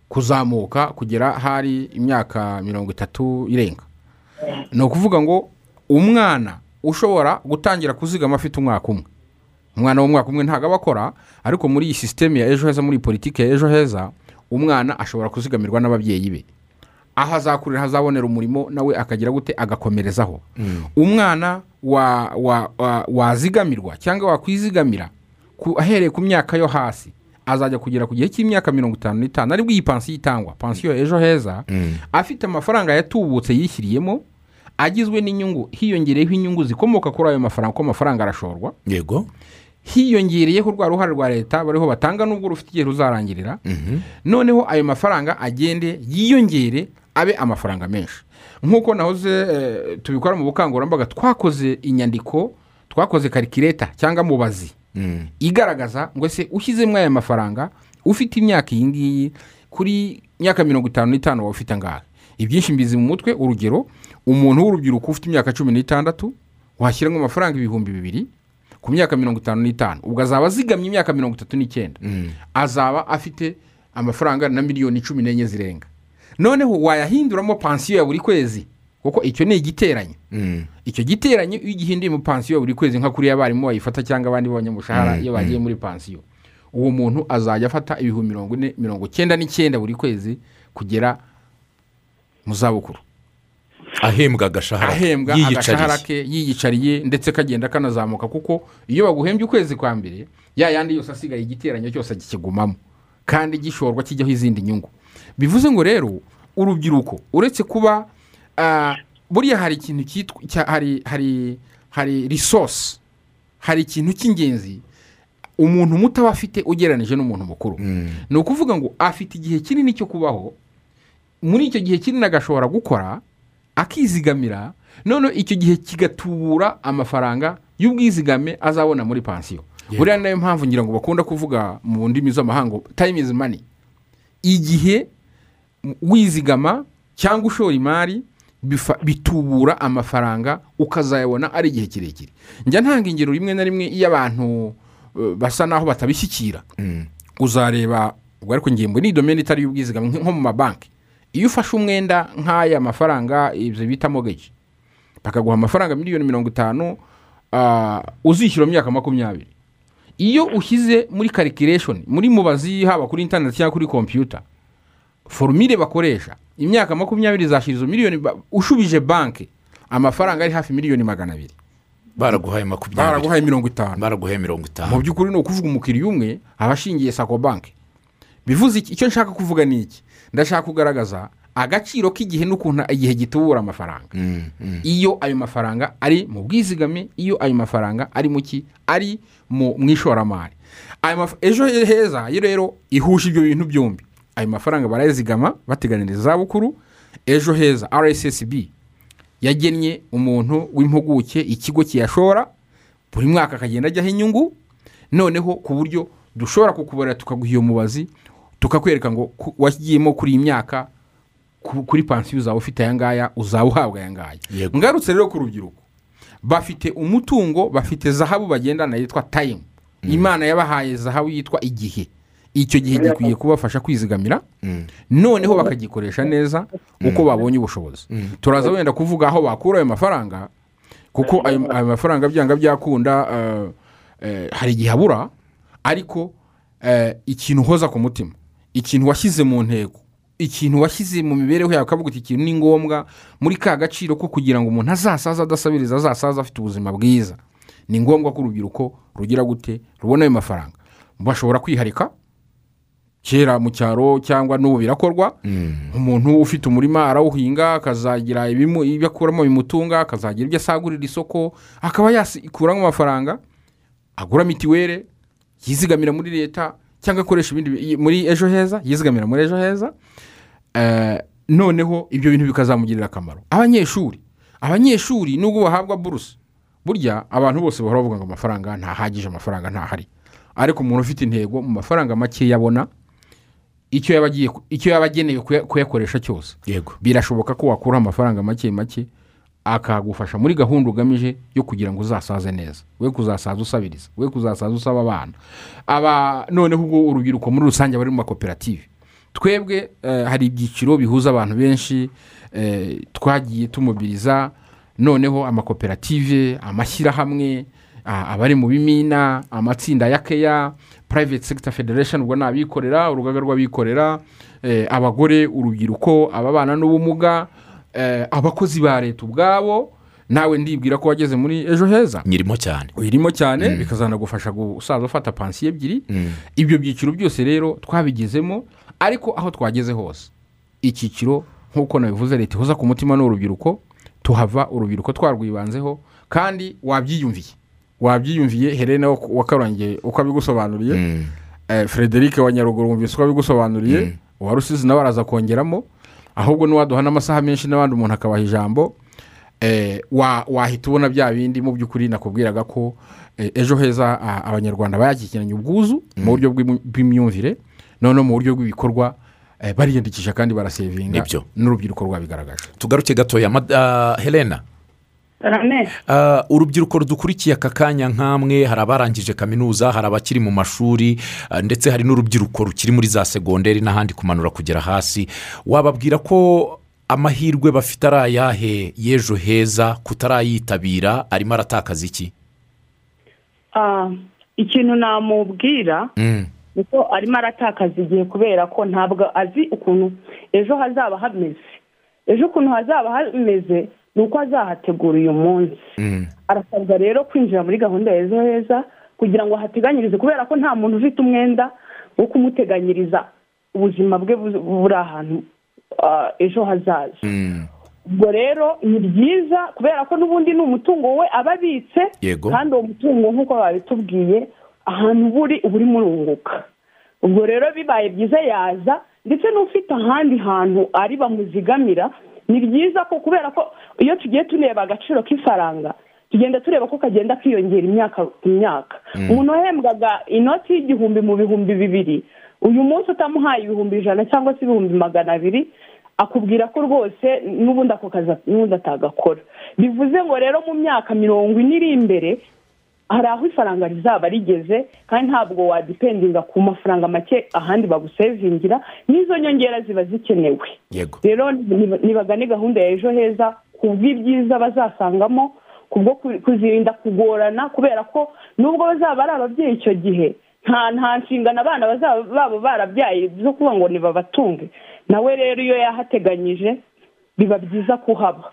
Kuzamuka kugera hari imyaka mirongo itatu irenga. Ni ukuvuga ngo umwana ushobora gutangira kuzigama afite umwaka umwe. Umwana w'umwaka umwe ntabwo aba akora ariko muri iyi sisiteme ya ejo heza muri politiki ya ejo heza umwana ashobora kuzigamirwa n'ababyeyi be. Aho azakurira hazabonera umurimo nawe akagira gute agakomerezaho. Umwana wa- wa- wazigamirwa cyangwa wakwizigamira ahereye ku myaka yo hasi azajya kugera ku gihe cy'imyaka mirongo itanu n'itanu ari bwo iyi pansiyo itangwa. Pansiyo ejo heza. Afite amafaranga yatubutse yishyiriyemo agizwe n'inyungu. Hiyongereyeho inyungu zikomoka kuri ayo mafaranga kuko amafaranga arashorwa. Yego. Hiyongereyeho rwa ruhare rwa leta bariho batanga n'ubwo rufite igihe ruzarangirira. Noneho ayo mafaranga agende yiyongere abe amafaranga menshi. Nk'uko nahoze eh, tubikora mu bukangurambaga twakoze inyandiko twakoze karikireta cyangwa mubazi. Igaragaza ngo ese ushyizemo aya mafaranga ufite imyaka iyi ngiyi kuri myaka mirongo itanu n'itanu waba ufite angahe? Ibyinshi mbizi mu mutwe urugero umuntu w'urubyiruko ufite imyaka cumi n'itandatu washyiramo amafaranga ibihumbi bibiri ku myaka mirongo itanu n'itanu ubwo azaba azigamye imyaka mirongo itatu n'icyenda. Azaba afite amafaranga na miliyoni cumi n'enye zirenga. Noneho wayahinduramo pansiyo ya buri kwezi kuko icyo ni igiteranyo. Icyo giteranyo iyo ugihinduye mu pansiyo buri kwezi nka kuriya abarimu bayifata cyangwa abandi b'abanyamushahara iyo bagiye muri pansiyo. Uwo muntu azajya afata ibihumbi mirongo ine mirongo cyenda n'icyenda buri kwezi kugera mu zabukuru. Ahembwa agashahara ahembwa agashahara ke yiyicariye ndetse kagenda kanazamuka kuko iyo baguhembye ukwezi kwa mbere ya yandi yose asigaye igiteranyo cyose kikigumamo kandi gishorwa kijyaho izindi nyungu. Bivuze ngo rero urubyiruko uretse kuba buriya hari ikintu cyitwa hari hari hari resource. Hari ikintu cy'ingenzi. Umuntu muto aba afite ugereranije n'umuntu mukuru. Ni ukuvuga ngo afite igihe kinini cyo kubaho. Muri icyo gihe kinini agashobora gukora akizigamira. Noneho icyo gihe kigatubura amafaranga y'ubwizigame azabona muri pansiyo buriya ni na yo mpamvu ngira ngo bakunda kuvuga mu ndimi z'amahanga time is money. Igihe wizigama cyangwa ushora imari bitubura amafaranga ukazayabona ari igihe kirekire. Njya ntanga ingero rimwe na rimwe iyo abantu eh, basa naho batabishyikira. Uzareba ubwo ariko ngembo ni domeni itari y'ubwizigame nk- nko mu mabanki. Iyo ufashe umwenda nk'aya mafaranga ibyo bita mogeji bakaguha amafaranga miliyoni mirongo itanu ah, uzishyura mu myaka makumyabiri. Iyo ushyize muri karikireshoni muri mubazi haba kuri interineti cyangwa kuri kompiyuta forumire bakoresha imyaka makumyabiri izashyira izo miliyoni ushubije banki amafaranga ari hafi miliyoni magana abiri. Baraguhaye makumyabiri. Baraguhaye mirongo itanu. Baraguhaye mirongo mu itanu by'ukuri ni ukuvuga umukiriya umwe aba ashingiye sako banki bivuze iki? Icyo nshaka kuvuga ni iki? Ndashaka kugaragaza agaciro k'igihe n'ukuntu igihe gitubura amafaranga. Iyo ayo mafaranga ari mu bwizigame iyo ayo mafaranga ari mu ki? Ari mu mu ishoramari. Ejo heza rero ihusha ibyo bintu byombi. Ayo mafaranga barayazigama bateganiriza izabukuru ejo heza rssb yagennye umuntu w'impuguke ikigo kiyashora buri mwaka akagenda ajyaho inyungu noneho ku buryo dushobora kukubarira tukaguha iyo mubazi tukakwereka ngo wagiyemo kuri iyi myaka ku- kuri pansiyo uzaba ufite aya ngaya uzaba uhabwa aya ngaya. Ngarutse rero ku rubyiruko. Bafite umutungo bafite zahabu bagendana yitwa tayimu imana yabahaye zahabu yitwa igihe. Icyo gihe gikwiye kubafasha kwizigamira noneho bakagikoresha neza uko babonye ubushobozi. Turaza wenda kuvuga aho bakura ayo mafaranga kuko ayo mafaranga byanga byakunda eh, eh, hari igihe abura ariko eh, ikintu uhoza ku mutima ikintu washyize mu ntego ikintu washyize mu mibereho yawe ukavuga uti ikintu ni ngombwa muri ka gaciro ko kugira ngo umuntu azasaza adasabiriza azasaza afite ubuzima bwiza. Ni ngombwa ko urubyiruko rugira gute rubona ayo mafaranga. Bashobora kwiharika kera mu cyaro cyangwa n'ubu birakorwa. Umuntu ufite umurima arawuhinga akazagira ibyo akuramo bimutunga akazagira ibyo asagurira isoko akaba yakuramo amafaranga agura mitiweli yizigamira muri leta cyangwa akoresha ibindi bi- muri ejo heza yizigamira muri ejo heza. Eh, noneho ibyo bintu bikazamugirira akamaro. Abanyeshuri abanyeshuri nubwo bahabwa buruse burya abantu bose bahora bavuga ngo amafaranga ntahagije amafaranga ntahari. Ariko umuntu ufite intego mu mafaranga make yabona icyo yaba agiye ku- icyo yaba agenewe kuya- kuyakoresha cyose. Yego. Birashoboka ko wakura amafaranga make make akagufasha muri gahunda ugamije yo kugira ngo uzasaze neza. We kuzasaza usabiriza. We kuzasaza usaba abana. Aba noneho ubwo urubyiruko muri rusange bari mu makoperative. Twebwe eh, hari ibyiciro bihuza abantu benshi eh, twagiye tumubiriza noneho amakoperative amashyirahamwe abari mu bimina amatsinda ya keya private sector federation ubwo ni abikorera urugaga rw'abikorera eh, abagore urubyiruko ababana n'ubumuga eh, abakozi ba leta ubwabo nawe ndibwira ko wageze muri ejo heza. Nyirimo cyane. Uyirimo cyane bikazanagufasha gusaza ufata pansiyo ebyiri. Ibyo byiciro byose rero twabigezemo ariko aho twageze hose. Icyiciro nk'uko nabivuze leta ihoza ku mutima ni urubyiruko tuhava urubyiruko twarwibanzeho kandi wabyiyumviye. Wabyiyumviye helena wa- wakarangiye uko abigusobanuriye eh, frederic wa nyaruguru wumvise uko abigusobanuriye uwa rusizi nawe araza kongeramo ahubwo n'uwaduha n'amasaha menshi n'abandi umuntu akabaha ijambo eh, wa- wahita ubona bya bindi mu by'ukuri nakubwiraga ko eh, ejo heza a- abanyarwanda bayakikiranye ubwuzu mu buryo bw'imu- bw'imyumvire noneho mu buryo bw'ibikorwa bariyandikisha kandi barasevinga n'urubyiruko rwabigaragaje. Tugaruke gatoya. Ah, helena. Ah, urubyiruko rudukurikiye aka kanya nk'amwe hari abarangije kaminuza hari abakiri mu mashuri ah, ndetse hari n'urubyiruko rukiri muri za segonderi n'ahandi kumanura kugera hasi. Wababwira ko amahirwe bafite ari ayahe y'ejo heza kutarayitabira arimo aratakaza iki? Ah, ikintu namubwira Mm, ni ko arimo aratakaza igihe kubera ko ntabwo azi ukuntu ejo hazaba hameze. Ejo ukuntu hazaba hameze ni uko azahategura uyu munsi. Mm, arasabwa rero kwinjira muri gahunda ya ejo heza kugira ngo ahateganyirize kubera ko nta muntu ufite umwenda wo kumuteganyiriza ubuzima bwe bu- buri ahantu ah, ejo hazaza. Mm. ubwo rero ni byiza kubera ko n'ubundi ni umutungo we aba abitse kandi uwo mutungo nk'uko babitubwiye ahantu buri uba urimo urunguka ubwo rero bibaye byiza yaza ndetse n'ufite ahandi hantu ari bamuzigamira ni byiza ko kubera ko iyo tugiye tureba agaciro k'ifaranga tugenda tureba ko kagenda kiyongera imyaka ku myaka. Umuntu wahembwaga inoti y'igihumbi mu bihumbi bibiri uyu munsi utamuhaye ibihumbi ijana cyangwa se ibihumbi magana abiri akubwira ko rwose n'ubundi ako kazi n'ubundi atagakora. Bivuze ngo rero mu myaka mirongo ine iri imbere hari aho ifaranga rizaba rigeze kandi ntabwo wadipendinga ku mafaranga make ahandi bagusevingira n'izo nyongera ziba zikenewe. Yego. Rero ni- nibagane gahunda ya ejo heza ku bw'ibyiza bazasangamo kubwo ku- kuzirinda kugorana kubera ko nubwo bazaba ari ababyeyi icyo gihe nta nta nshingano abana bazaba babo barabyaye zo kuvuga ngo nibabatunge. Nawe rero iyo yahateganyije biba byiza kuhaba.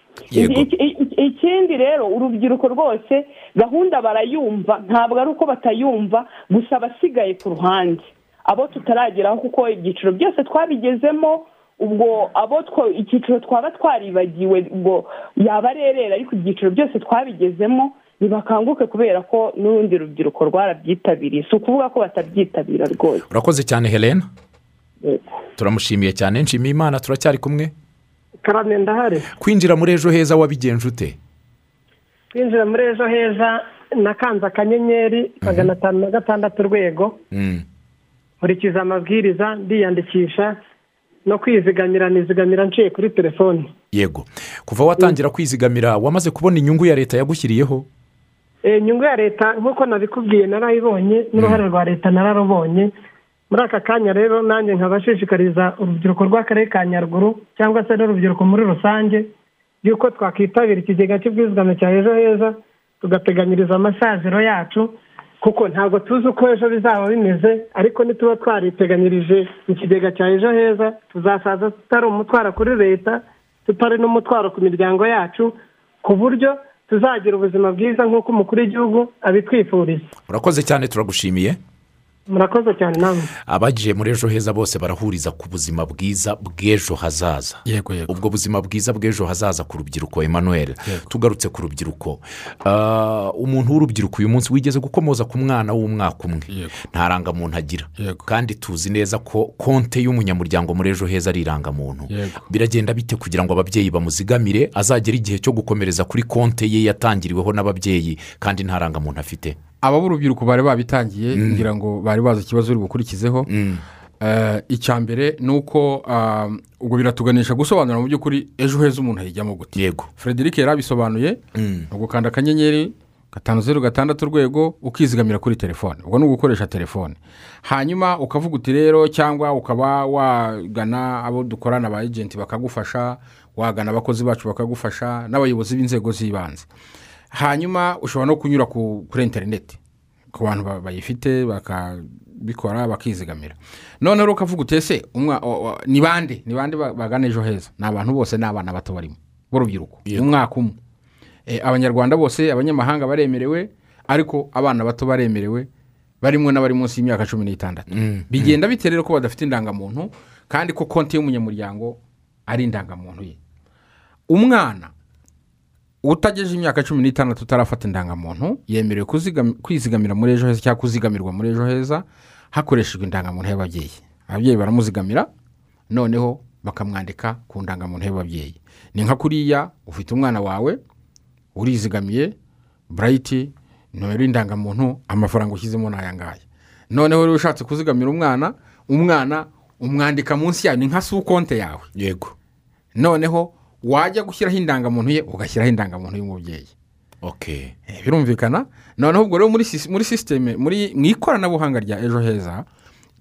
Ikindi rero urubyiruko rwose gahunda barayumva ntabwo ari uko batayumva gusa abasigaye ku ruhande. Abo tutarageraho kuko ibyiciro byose twabigezemo ubwo abo icyiciro twaba twaribagiwe ubwo yaba arerera ariko ibyiciro byose twabigezemo ntibakanguke kubera ko n'urundi rubyiruko rwarabyitabiriye. Si ukuvuga ko batabyitabira rwose. Urakoze cyane helena turamushimiye cyane. Nshimiye imana turacyari kumwe. Karame ndahari. Kwinjira muri ejo heza wabigenje ute? Twinjira muri ejo heza nakanze akanyenyeri magana atanu na gatandatu urwego Mm, nkurikiza amabwiriza ndiyandikisha no kwizigamira nizigamira nciye kuri telefoni yego. Kuva watangira kwizigamira wamaze kubona inyungu ya leta yagushyiriyeho? Eh, inyungu ya leta nk'uko nabikubwiye narayibonye n'uruhare rwa leta nararubonye muri aka kanya rero nanjye nkabashishikariza urubyiruko rw'akarere ka nyaruguru cyangwa se n'urubyiruko muri rusange y'uko twakwitabira ikigega cy'ubwizigame cya ejo heza tugateganyiriza amasaziro yacu kuko ntabwo tuzi uko ejo bizaba bimeze ariko nituba twariteganyirije ikigega cya ejo heza tuzasaza tutari umutwaro kuri leta tutari n'umutwaro ku miryango yacu ku buryo tuzagira ubuzima bwiza nk'uko umukuru w'igihugu abitwifuriza urakoze cyane turagushimiye. Murakoze cyane namwe abagiye muri ejo heza bose barahuriza ku buzima bwiza bw'ejo hazaza. Yego yego. Ubwo buzima bwiza bw'ejo hazaza ku rubyiruko emmanuel. Tugarutse ku rubyiruko. Ah, umuntu w'urubyiruko uyu munsi wigeze gukomoza ku mwana w'umwaka umwe. Nta rangamuntu agira. Kandi tuzi neza ko konte y'umunyamuryango muri ejo heza ari irangamuntu. Biragenda bite kugira ngo ababyeyi bamuzigamire azagere igihe cyo gukomereza kuri konte ye yatangiriweho n'ababyeyi kandi nta rangamuntu afite? Aba b'urubyiruko bari babitangiye ngira ngo bari bazi ikibazo uri bukurikizeho. Eh, icya mbere ni uko ah, ubwo biratuganisha gusobanura mu by'ukuri ejo heza umuntu ayijyamo gute. Yego. Frederic yari abisobanuye. Ni ugukanda akanyenyeri gatanu zeru gatandatu urwego ukizigamira kuri telefone. Ubwo ni ugukoresha telefone. Hanyuma ukavuga uti rero cyangwa ukaba wagana abo dukorana ba ejenti bakagufasha wagana abakozi bacu bakagufasha n'abayobozi b'inzego z'ibanze. Hanyuma ushobora no kunyura ku- kuri interineti ku bantu ba- bayifite bakabikora bakizigamira. Noneho ukavuga uti ese umwa- o- o- ni bande? Ni bande ba- bagana ejo heza? Ni abantu bose ni abana bato barimo. B'urubyiruko umwaka umwe. Eh, abanyarwanda bose abanyamahanga baremerewe ariko abana bato baremerewe barimo n'abari munsi y'imyaka cumi n'itandatu. Bigenda bite rero ko badafite indangamuntu? Kandi ko konti y'umunyamuryango ari indangamuntu ye? Umwana utagejeje imyaka cumi n'itandatu utarafata indangamuntu yemerewe kwizigamira muri ejo heza cyangwa kuzigamirwa muri ejo heza hakoreshejwe indangamuntu y'ababyeyi. Ababyeyi baramuzigamira noneho bakamwandika ku ndangamuntu y'ababyeyi. Ni nka kuriya ufite umwana wawe urizigamiye burayiti nomero y'indangamuntu amafaranga ushyizemo ni aya ngaya. Noneho rero ushatse kuzigamira umwana umwana umwandika munsi yawe ni nka su konte yawe. Yego. Noneho wajya gushyiraho indangamuntu ye ugashyiraho indangamuntu y'umubyeyi. Eh, birumvikana? Noneho ubwo rero muri sisi- muri sisiteme muri mu ikoranabuhanga rya ejo heza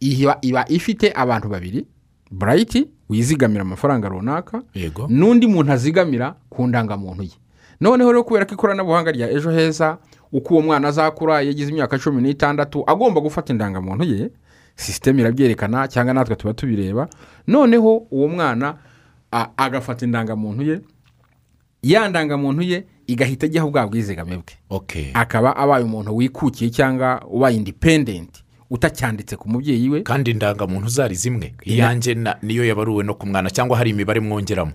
iba iba ifite abantu babiri burayiti wizigamira amafaranga runaka n'undi muntu azigamira ku ndangamuntu ye. Noneho rero kubera ko ikoranabuhanga rya ejo heza uko uwo mwana azakura yagize imyaka cumi n'itandatu agomba gufata indangamuntu ye sisiteme irabyerekana cyangwa natwe tuba tubireba. Noneho uwo mwana agafata indangamuntu ye ya ndangamuntu ye igahita ajyaho bwa bwizigame bwe. Akaba abaye umuntu wikukiye cyangwa ubaye indipendenti utacyanditse ku mubyeyi we. Kandi indangamuntu zari zimwe. Iyanjye niyo yabaruwe no ku mwana cyangwa hari imibare mwongeramo?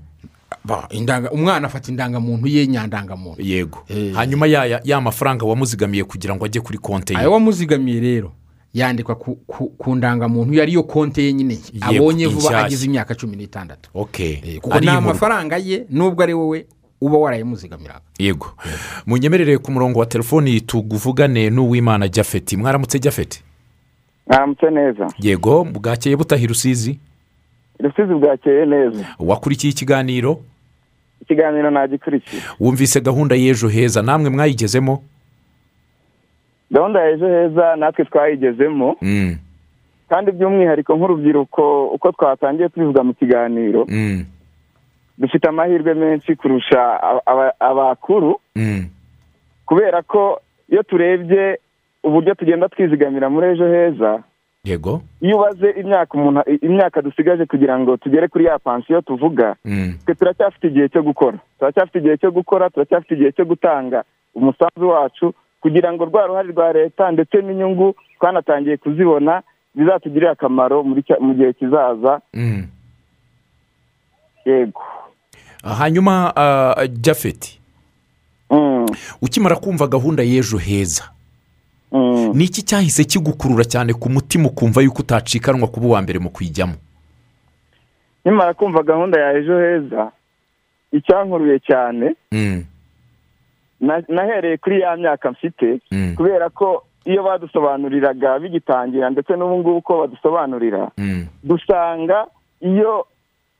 Umwana afata indangamuntu ye nyandangamuntu. Yego. Eh. hanyuma ya mafaranga wamuzigamiye kugira ngo ajye kuri konte ye? Ayo wamuzigamiye rero. Yandikwa ku, ku, ku ndangamuntu ye ariyo konte ye nyine. Abonye vuba agize imyaka cumi n'itandatu. Ok Eh, kuko ni amafaranga ye nubwo ari wowe uba warayamuzigamiraga yego. Munyemerere ku murongo wa telefoni tuguvugane n'uwimana jafeti mwaramutse jafeti mwaramutse neza. Yego. Bwakeye butahi rusizi? Rusizi bwakeye neza. Wakurikiye ikiganiro? Ikiganiro nagikurikiye. Wumvise gahunda y'ejo heza. Namwe mwayigezemo? Gahunda ya ejo heza natwe twayigezemo. Mm, kandi by'umwihariko nk'urubyiruko uko twatangiye tubivuga mu kiganiro mm, dufite amahirwe menshi kurusha aba- aba- abakuru. Mm. kubera ko iyo turebye uburyo tugenda twizigamira muri ejo heza yego. iyo ubaze imyaka umuntu imyaka dusigaje kugira ngo tugere kuri ya pansiyo tuvuga twe turacyafite igihe cyo gukora. Turacyafite igihe cyo gukora turacyafite igihe cyo gutanga umusanzu wacu kugira ngo rwa ruhare rwa leta ndetse n'inyungu twanatangiye kuzibona bizatugirire akamaro mu gihe kizaza. Mm. yego. Hanyuma ah, jafeti Mm, ukimara kumva gahunda y'ejo heza mm. ni iki cyahise kigukurura cyane ku mutima ukumva yuko utacikanwa kuba uwa mbere mu kuyijyamo nkimara kumva gahunda ya ejo heza icyankuruye cyane nahereye kuri ya myaka mfite mm, kubera ko iyo badusobanuriraga bigitangira ndetse n'ubu ngubu uko badusobanurira mm. dusanga iyo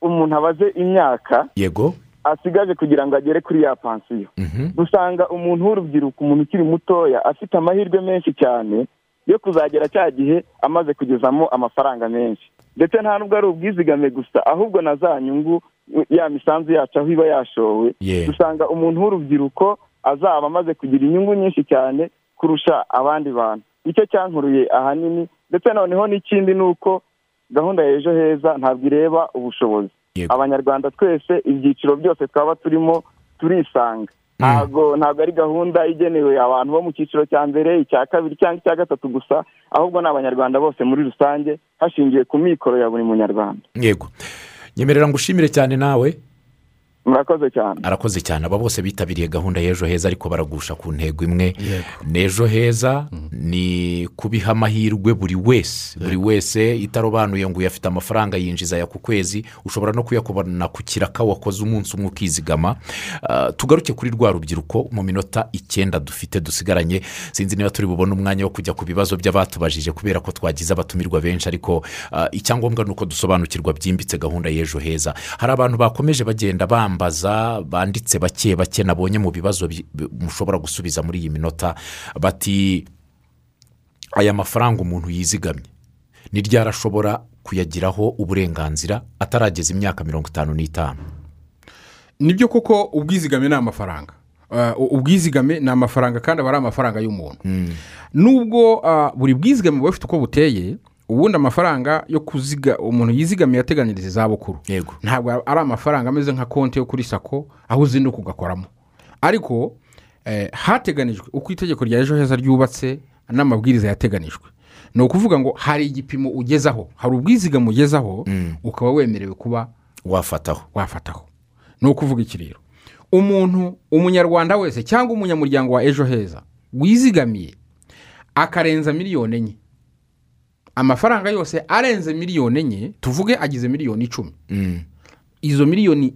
umuntu abaze imyaka yego. asigaje kugira ngo agere kuri ya pansiyo. Mhm. dusanga umuntu w'urubyiruko umuntu ukiri mutoya afite amahirwe menshi cyane yo kuzagera cya gihe amaze kugezamo amafaranga menshi. Ndetse nta nubwo ari ubwizigame gusa ahubwo na za nyungu ya misanzu yacu aho iba yashowe dusanga umuntu w'urubyiruko azaba amaze kugira inyungu nyinshi cyane kurusha abandi bantu. Nicyo cyankuruye ahanini ndetse noneho n'ikindi ni uko gahunda ya ejo heza ntabwo ireba ubushobozi. Abanyarwanda twese ibyiciro byose twaba turimo turisanga. Ntabwo ntabwo ari gahunda igenewe abantu bo mu cyiciro cya mbere icya kabiri cyangwa icya gatatu gusa ahubwo ni abanyarwanda bose muri rusange hashingiwe ku mikoro ya buri munyarwanda. Yego. Nyemerera ngo ushimire cyane nawe. Murakoze cyane. Arakoze cyane. Aba bose bitabiriye gahunda y'ejo heza ariko baragusha ku ntego imwe. N'ejo heza ni kubiha amahirwe buri wese. Buri wese itarobanuye ngo uyu afite amafaranga yinjiza aya ku kwezi ushobora no kuyakubona ku kiraka wakoze umunsi umwe ukizigama. Ah, tugaruke kuri rwa rubyiruko mu minota icyenda dufite dusigaranye. Sinzi niba turi bubone umwanya wo kujya ku bibazo by'abatubajije kubera ko twagize abatumirwa benshi ariko ah, icyangombwa ni uko dusobanukirwa byimbitse gahunda y'ejo heza. Hari abantu bakomeje bagenda bambaza banditse bake bake nabonye mu bibazo bi- bi- mushobora gusubiza muri iyi minota bati aya mafaranga umuntu yizigamye ni ryari ashobora kuyagiraho uburenganzira atarageza imyaka mirongo itanu n'itanu? Nibyo koko ubwizigame ni amafaranga. Uh, ubwizigame ni amafaranga kandi aba ari amafaranga y'umuntu. Nubwo uh, buri bwizigame buba bufite uko buteye ubundi amafaranga yo kuziga umuntu yizigamiye ateganyiriza izabukuru. Yego. Ntabwo ari amafaranga ameze nka konti yo kuri sako aho uzinduka ugakoramo. Ariko eh, hateganijwe uko itegeko rya ejo heza ryubatse n'amabwiriza yateganijwe. Ni ukuvuga ngo hari igipimo ugezaho hari ubwizigame ugezaho ukaba wemerewe kuba wafataho. wafataho. Ni ukuvuga iki rero? Umuntu umunyarwanda wese cyangwa umunyamuryango wa ejo heza wizigamiye akarenza miliyoni enye. Amafaranga yose arenze miliyoni enye tuvuge agize miliyoni icumi. Mm. izo miliyoni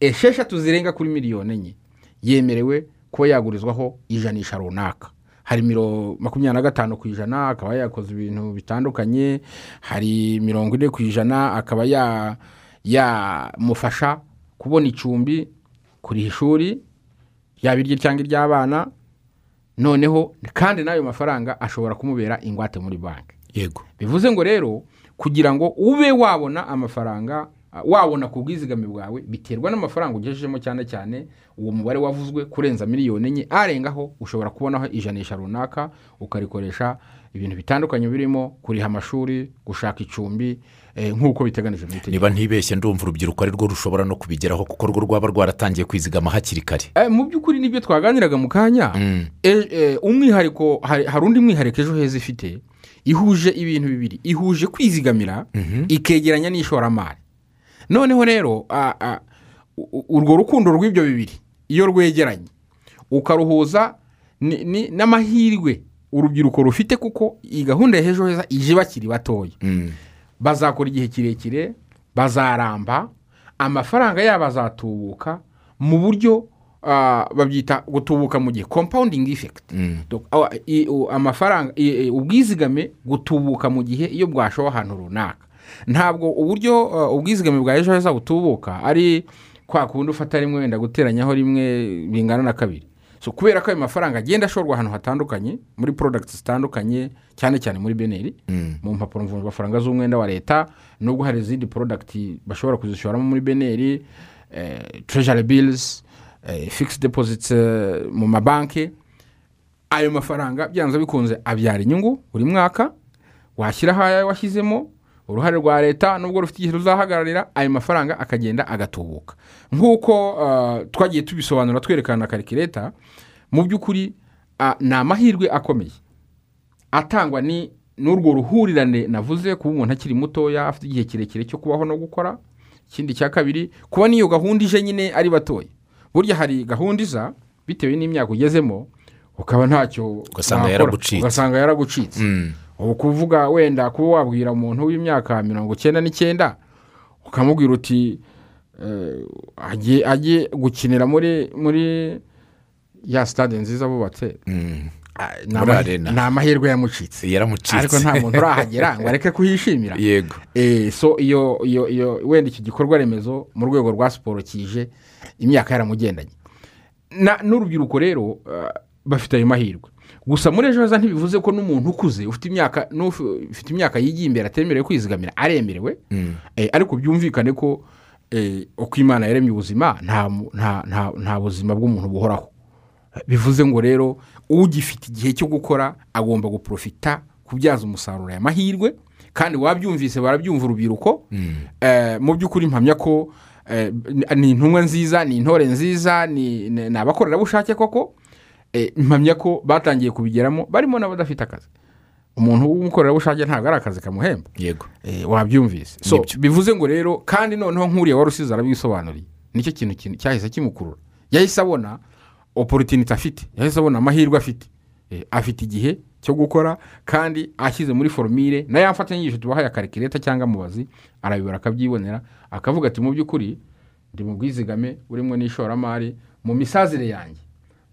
esheshatu zirenga kuri miliyoni enye yemerewe kuba yagurizwaho ijanisha runaka. Hari makumyabiri na gatanu ku ijana akaba yakoze ibintu bitandukanye hari mirongo ine ku ijana akaba ya- yamufasha kubona icumbi kuriha ishuri yaba irye cyangwa iry'abana noneho kandi n'ayo mafaranga ashobora kumubera ingwate muri banki. Yego. Bivuze ngo rero kugira ngo ube wabona amafaranga wabona ku bwizigame bwawe biterwa n'amafaranga ugejejemo cyane cyane uwo mubare wavuzwe kurenza miliyoni enye arengaho ushobora kubonaho ijanisha runaka ukarikoresha ibintu bitandukanye birimo kuriha amashuri gushaka icumbi eh, nk'uko biteganijwe mu itegeko. Niba ntibeshye ndumva urubyiruko ari rwo rushobora no kubigeraho kuko rwo rwaba rwaratangiye kwizigama hakiri kare. Eh, mu by'ukuri ni byo twaganiraga mu kanya. Mm. E- e, umwihariko hari hari undi mwihariko ejo heza ifite. Ihuje ibintu bibiri. Ihuje kwizigamira ikegeranya n'ishoramari. Noneho rero urwo rukundo rw'ibyo bibiri iyo rwegeranye ukaruhuza n'amahirwe urubyiruko rufite kuko iyi gahunda ya ejo heza ije bakiri batoya. Mm. bazakora igihe kirekire bazaramba amafaranga yabo azatubuka mu buryo babyita gutubuka mu gihe compounding effect Mm. Amafaranga ubwizigame gutubuka mu gihe iyo bwashowe ahantu runaka ntabwo uburyo uh, ubwizigame bwa ejo heza butubuka ari kwa kundi ufata rimwe wenda guteranyaho rimwe bingana na kabiri so kubera ko ayo mafaranga agenda ashorwa ahantu hatandukanye muri products zitandukanye cyane cyane muri beneri Mm. mu mpapuro mvunjwafaranga z'umwenda wa leta nubwo hari izindi product bashobora kuzishoramo muri beneri eh, treasury bills eh, fixed deposits eh, mu mabanki. Ayo mafaranga byanze bikunze abyara inyungu buri mwaka washyiraho ayawe washyizemo uruhare rwa leta nubwo rufite igihe ruzahagararira ayo mafaranga akagenda agatubuka. Nk'uko uh, twagiye tubisobanura twerekana na karikireta mu by'ukuri uh, ni amahirwe akomeye. Atangwa ni n'urwo ruhurirane navuze kuba umuntu akiri mutoya afite igihe kirekire cyo kubaho no gukora. Ikindi cya kabiri kuba n'iyo gahunda ije nyine ari batoya. Burya hari gahunda iza bitewe n'imyaka ugezemo ukaba ntacyo Ugasanga yaragucitse. ugasanga yaragucitse Mm. ubu kuvuga wenda kuba wabwira umuntu w'imyaka mirongo icyenda n'icyenda ukamubwira uti eh, ajye gukinira muri muri ya sitade nziza bubatse Mm. Ni arena. ni amahirwe yamucitse. Yaramucitse. Ariko nta muntu urahagera ngo areke kuhishimira. Yego. Eh, so iyo iyo iyo wenda iki gikorwa remezo mu rwego rwa siporo kije imyaka yaramugendanye. Na- n'urubyiruko rero ah, bafite ayo mahirwe. Gusa muri ejo heza ntibivuze ko n'umuntu ukuze ufite imyaka n'uf- ufite imyaka yigiye imbere atemerewe kwizigamira aremerewe. Eh, ariko byumvikane ko eh, uko imana yaremye ubuzima nta buzima bw'umuntu buhoraho. Bivuze ngo rero ugifite igihe cyo gukora agomba guprofita kubyaza umusaruro. Aya mahirwe kandi wabyumvise barabyumva urubyiruko. Eh, mu by'ukuri mpamya ko eh, ni intumwa nziza ni intore nziza ni abakorerabushake koko. Eh, mpamya ko batangiye kubigeramo barimo n'abadafite akazi. Umuntu w'umukorerabushake ntabwo ari akazi kamuhemba. Yego. Wabyumvise. Bivuze ngo rero kandi noneho nk'uriya wari usize arabisobanuriye ni cyo kintu cyahise kimukurura. Yahise abona oporotinite afite. Yahise abona amahirwe afite. Eh, afite igihe cyo gukora kandi ashyize muri foromire na ya mfatanyirizo tubahaye akarikireta cyangwa mubazi arabibara akabyibonera akavuga ati mu by'ukuri ndi mu bwizigame burimo n'ishoramari mu misazire yanjye.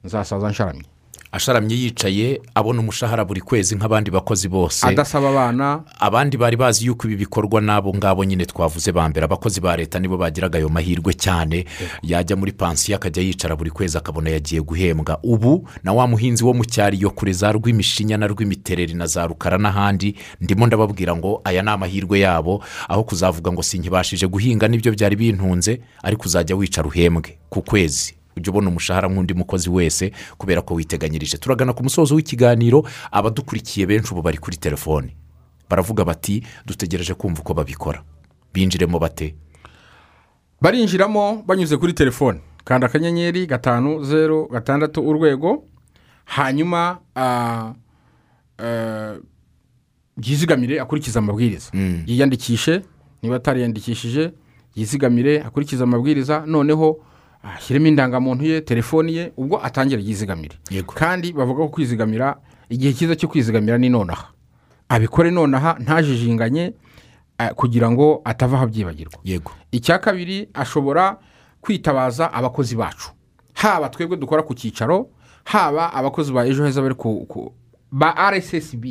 Nzasaza nsharamye. Asharamye yicaye abona umushahara buri kwezi nk'abandi bakozi bose. Adasaba abana. Abandi bari bazi yuko ibi bikorwa n'abo ngabo nyine twavuze ba mbere. Abakozi ba leta nibo bagiraga ayo mahirwe cyane. Yajya muri pansiyo akajya yicara buri kwezi akabona yagiye guhembwa. Ubu na wa muhinzi wo mu cyaro iyo kure za rw'imishinya na rw'imitereri na za rukara n'ahandi ndimo ndababwira ngo aya ni amahirwe yabo aho kuzavuga ngo sinkibashije guhinga ni byo byari bintunze ariko uzajya wicara uhembwe ku kwezi. Ujya ubona umushahara nk'undi mukozi wese kubera ko witeganyirije. Turagana ku musozo w'ikiganiro abadukurikiye benshi ubu bari kuri telefone. Baravuga bati dutegereje kumva uko babikora. Binjiremo bate? Barinjiramo banyuze kuri telefone. Kanda akanyenyeri gatanu zeru gatandatu urwego. Hanyuma ah, eh, yizigamire akurikize amabwiriza. Yiyandikishe niba atariyandikishije yizigamire akurikize amabwiriza. Noneho ashyiremo indangamuntu ye telefoni ye ubwo atangire yizigamire kandi bavuga ko kwizigamira igihe cyiza cyo kwizigamira ni nonaha. Abikore nonaha ntajijinganye eh, kugira ngo atavaho abyibagirwa. Yego. Icya kabiri ashobora kwitabaza abakozi bacu. Haba twebwe dukora ku cyicaro haba abakozi ba ejo heza bari ku ba rssb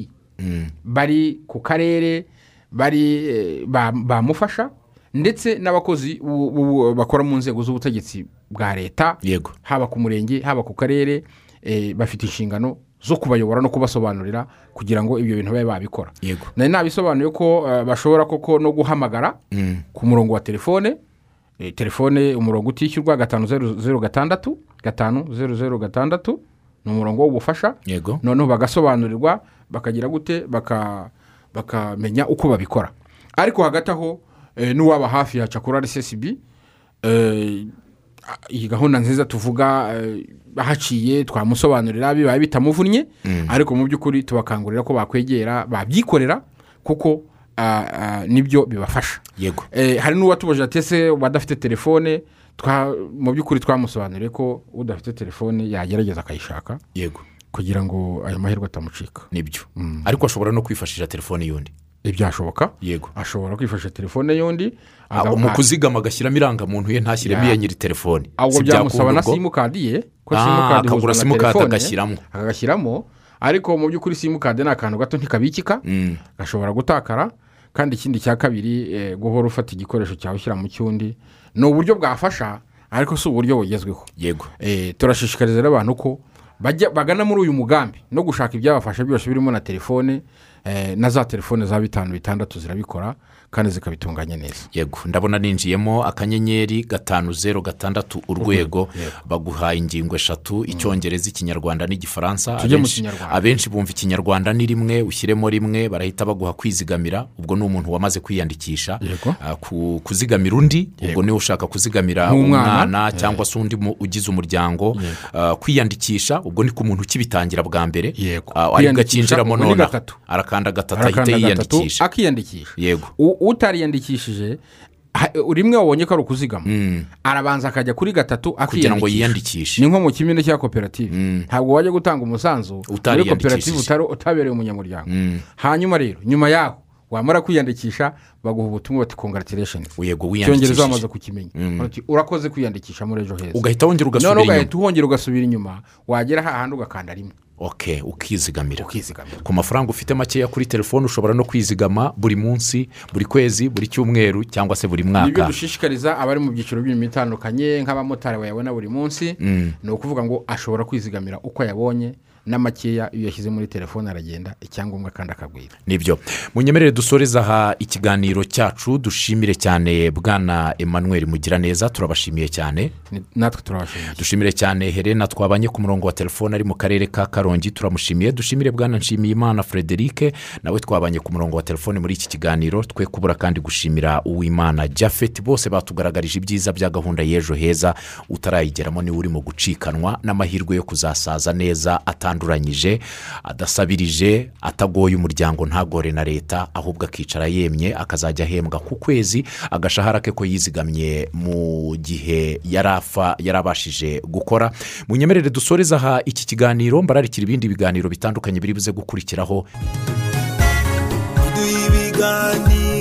bari ku karere bari eh, ba- bamufasha ndetse n'abakozi bakora mu nzego z'ubutegetsi bwa leta yego. haba ku murenge haba ku karere eh, bafite inshingano zo kubayobora no kubasobanurira kugira ngo ibyo bintu babe babikora. Yego. Nari nabisobanuye ko eh, bashobora koko no guhamagara ku murongo wa telefone eh, telefone umurongo utishyurwa gatanu zeru zeru gatandatu gatanu zeru zeru gatandatu ni umurongo w'ubufasha. Yego. Noneho bagasobanurirwa bakagira gute baka- bakamenya uko babikora. Ariko hagati aho n'uwaba hafi ya cakura rssb iyi gahunda nziza tuvuga eh, haciye twamusobanurira bibaye bitamuvunnye. Ariko mu by'ukuri tubakangurira ko bakwegera babyikorera kuko ah, ah, ni byo bibafasha. Yego. Eh, hari n'uwatubajije ati ese badafite telefone? Mu by'ukuri twamusobanuriye ko udafite telefone yagerageza akayishaka. Yego. Kugira ngo ayo mahirwe atamucika. Nibyo. Ariko ashobora no kwifashisha telefone y'undi. Ibyashoboka. Yego. Ashobora kwifashisha telefone y'undi Ah, mu kuzigama agashyiramo irangamuntu ye ntashyiremo Ya. iya nyiri telefone. Ahubwo byamusaba na simukadi ye ko Ah, simukadi akagura simukadi agashyiramo. akagashyiramo ariko mu by'ukuri simukadi ni akantu gato ntikabikika Mm, gashobora gutakara. Kandi ikindi cya kabiri eh, guhora ufata igikoresho cyawe ushyira mu cyundi ni uburyo bwafasha ariko si uburyo bugezweho. Yego. Eh, turashishikariza abantu ko bagana muri uyu mugambi no gushaka ibyabafasha byose birimo na telefone na za telefone za bitanu bitandatu zirabikora kandi zikabitunganya neza. Yego ndabona ninjiyemo akanyenyeri gatanu zeru gatandatu urwego baguhaye ingingo eshatu icyongereza ikinyarwanda n'igifaransa. Abenshi- bumva ikinyarwanda ni rimwe ushyiremo rimwe barahita baguha kwizigamira ubwo ni umuntu wamaze kwiyandikisha. Ah, ku- kuzigamira undi ubwo ni we ushaka kuzigamira umwana cyangwa se undi ugize umuryango. Ah, kwiyandikisha ubwo ni ku muntu ukibitangira bwa mbere. Aribwo akinjiramo nonaha arakanda gatatu ahita yiyandikisha. akiyandikisha. Yego. Utariyandikishije rimwe wabonye ko ari ukuzigama. Arabanza akajya kuri gatatu kugira ngo yiyandikishe. Ni nko mu kimina cya koperative. Ntabwo wajya gutanga umusanzu. Muri koperative utabereye umunyamuryango. Hanyuma rero nyuma yaho wamara kwiyandikisha baguha ubutumwa bati congratulations. Yego icyongereza wamaze wiyandikishije kukimenya Bati, urakoze kwiyandikisha muri ejo heza. Ugahita wongera ugasubira inyuma ugahita uhongera ugasubira inyuma. Wagera hahandi ugakanda rimwe. Ok ukizigamira. Ku mafaranga ufite makeya kuri telefone ushobora no kwizigama buri munsi buri kwezi buri cyumweru cyangwa se buri mwaka. Dushishikariza abari mu byiciro by'imirimo itandukanye nk'abamotari bayabona buri munsi ni ukuvuga ngo ashobora kwizigamira uko yabonye n'amakeya iyo yashyize muri telefone aragenda icyangombwa kandi akagwira. Nibyo. Munyemerere dusoreze aha ikiganiro cyacu dushimire cyane bwana emmanuel mugiraneza turabashimiye cyane. Natwe turabashimiye. Dushimire cyane helena twabanye ku murongo wa telefone ari mu karere ka karongi turamushimiye. Dushimire bwana nshimiyimana frederic nawe twabanye ku murongo wa telefone muri iki kiganiro. Twe kubura kandi gushimira uwimana jafet bose batugaragarije ibyiza bya gahunda y'ejo heza utarayigeramo ni we urimo gucikanwa n'amahirwe yo kuzasaza neza atanduranyije adasabirije atagoye umuryango ntagore na leta ahubwo akicara yemye akazajya ahembwa ku kwezi agashahara ke ko yizigamye mu gihe yari afa yari abashije gukora. Munyemerere dusoreze aha iki kiganiro mbararikira ibindi biganiro bitandukanye biri buze gukurikiraho ibiganiro.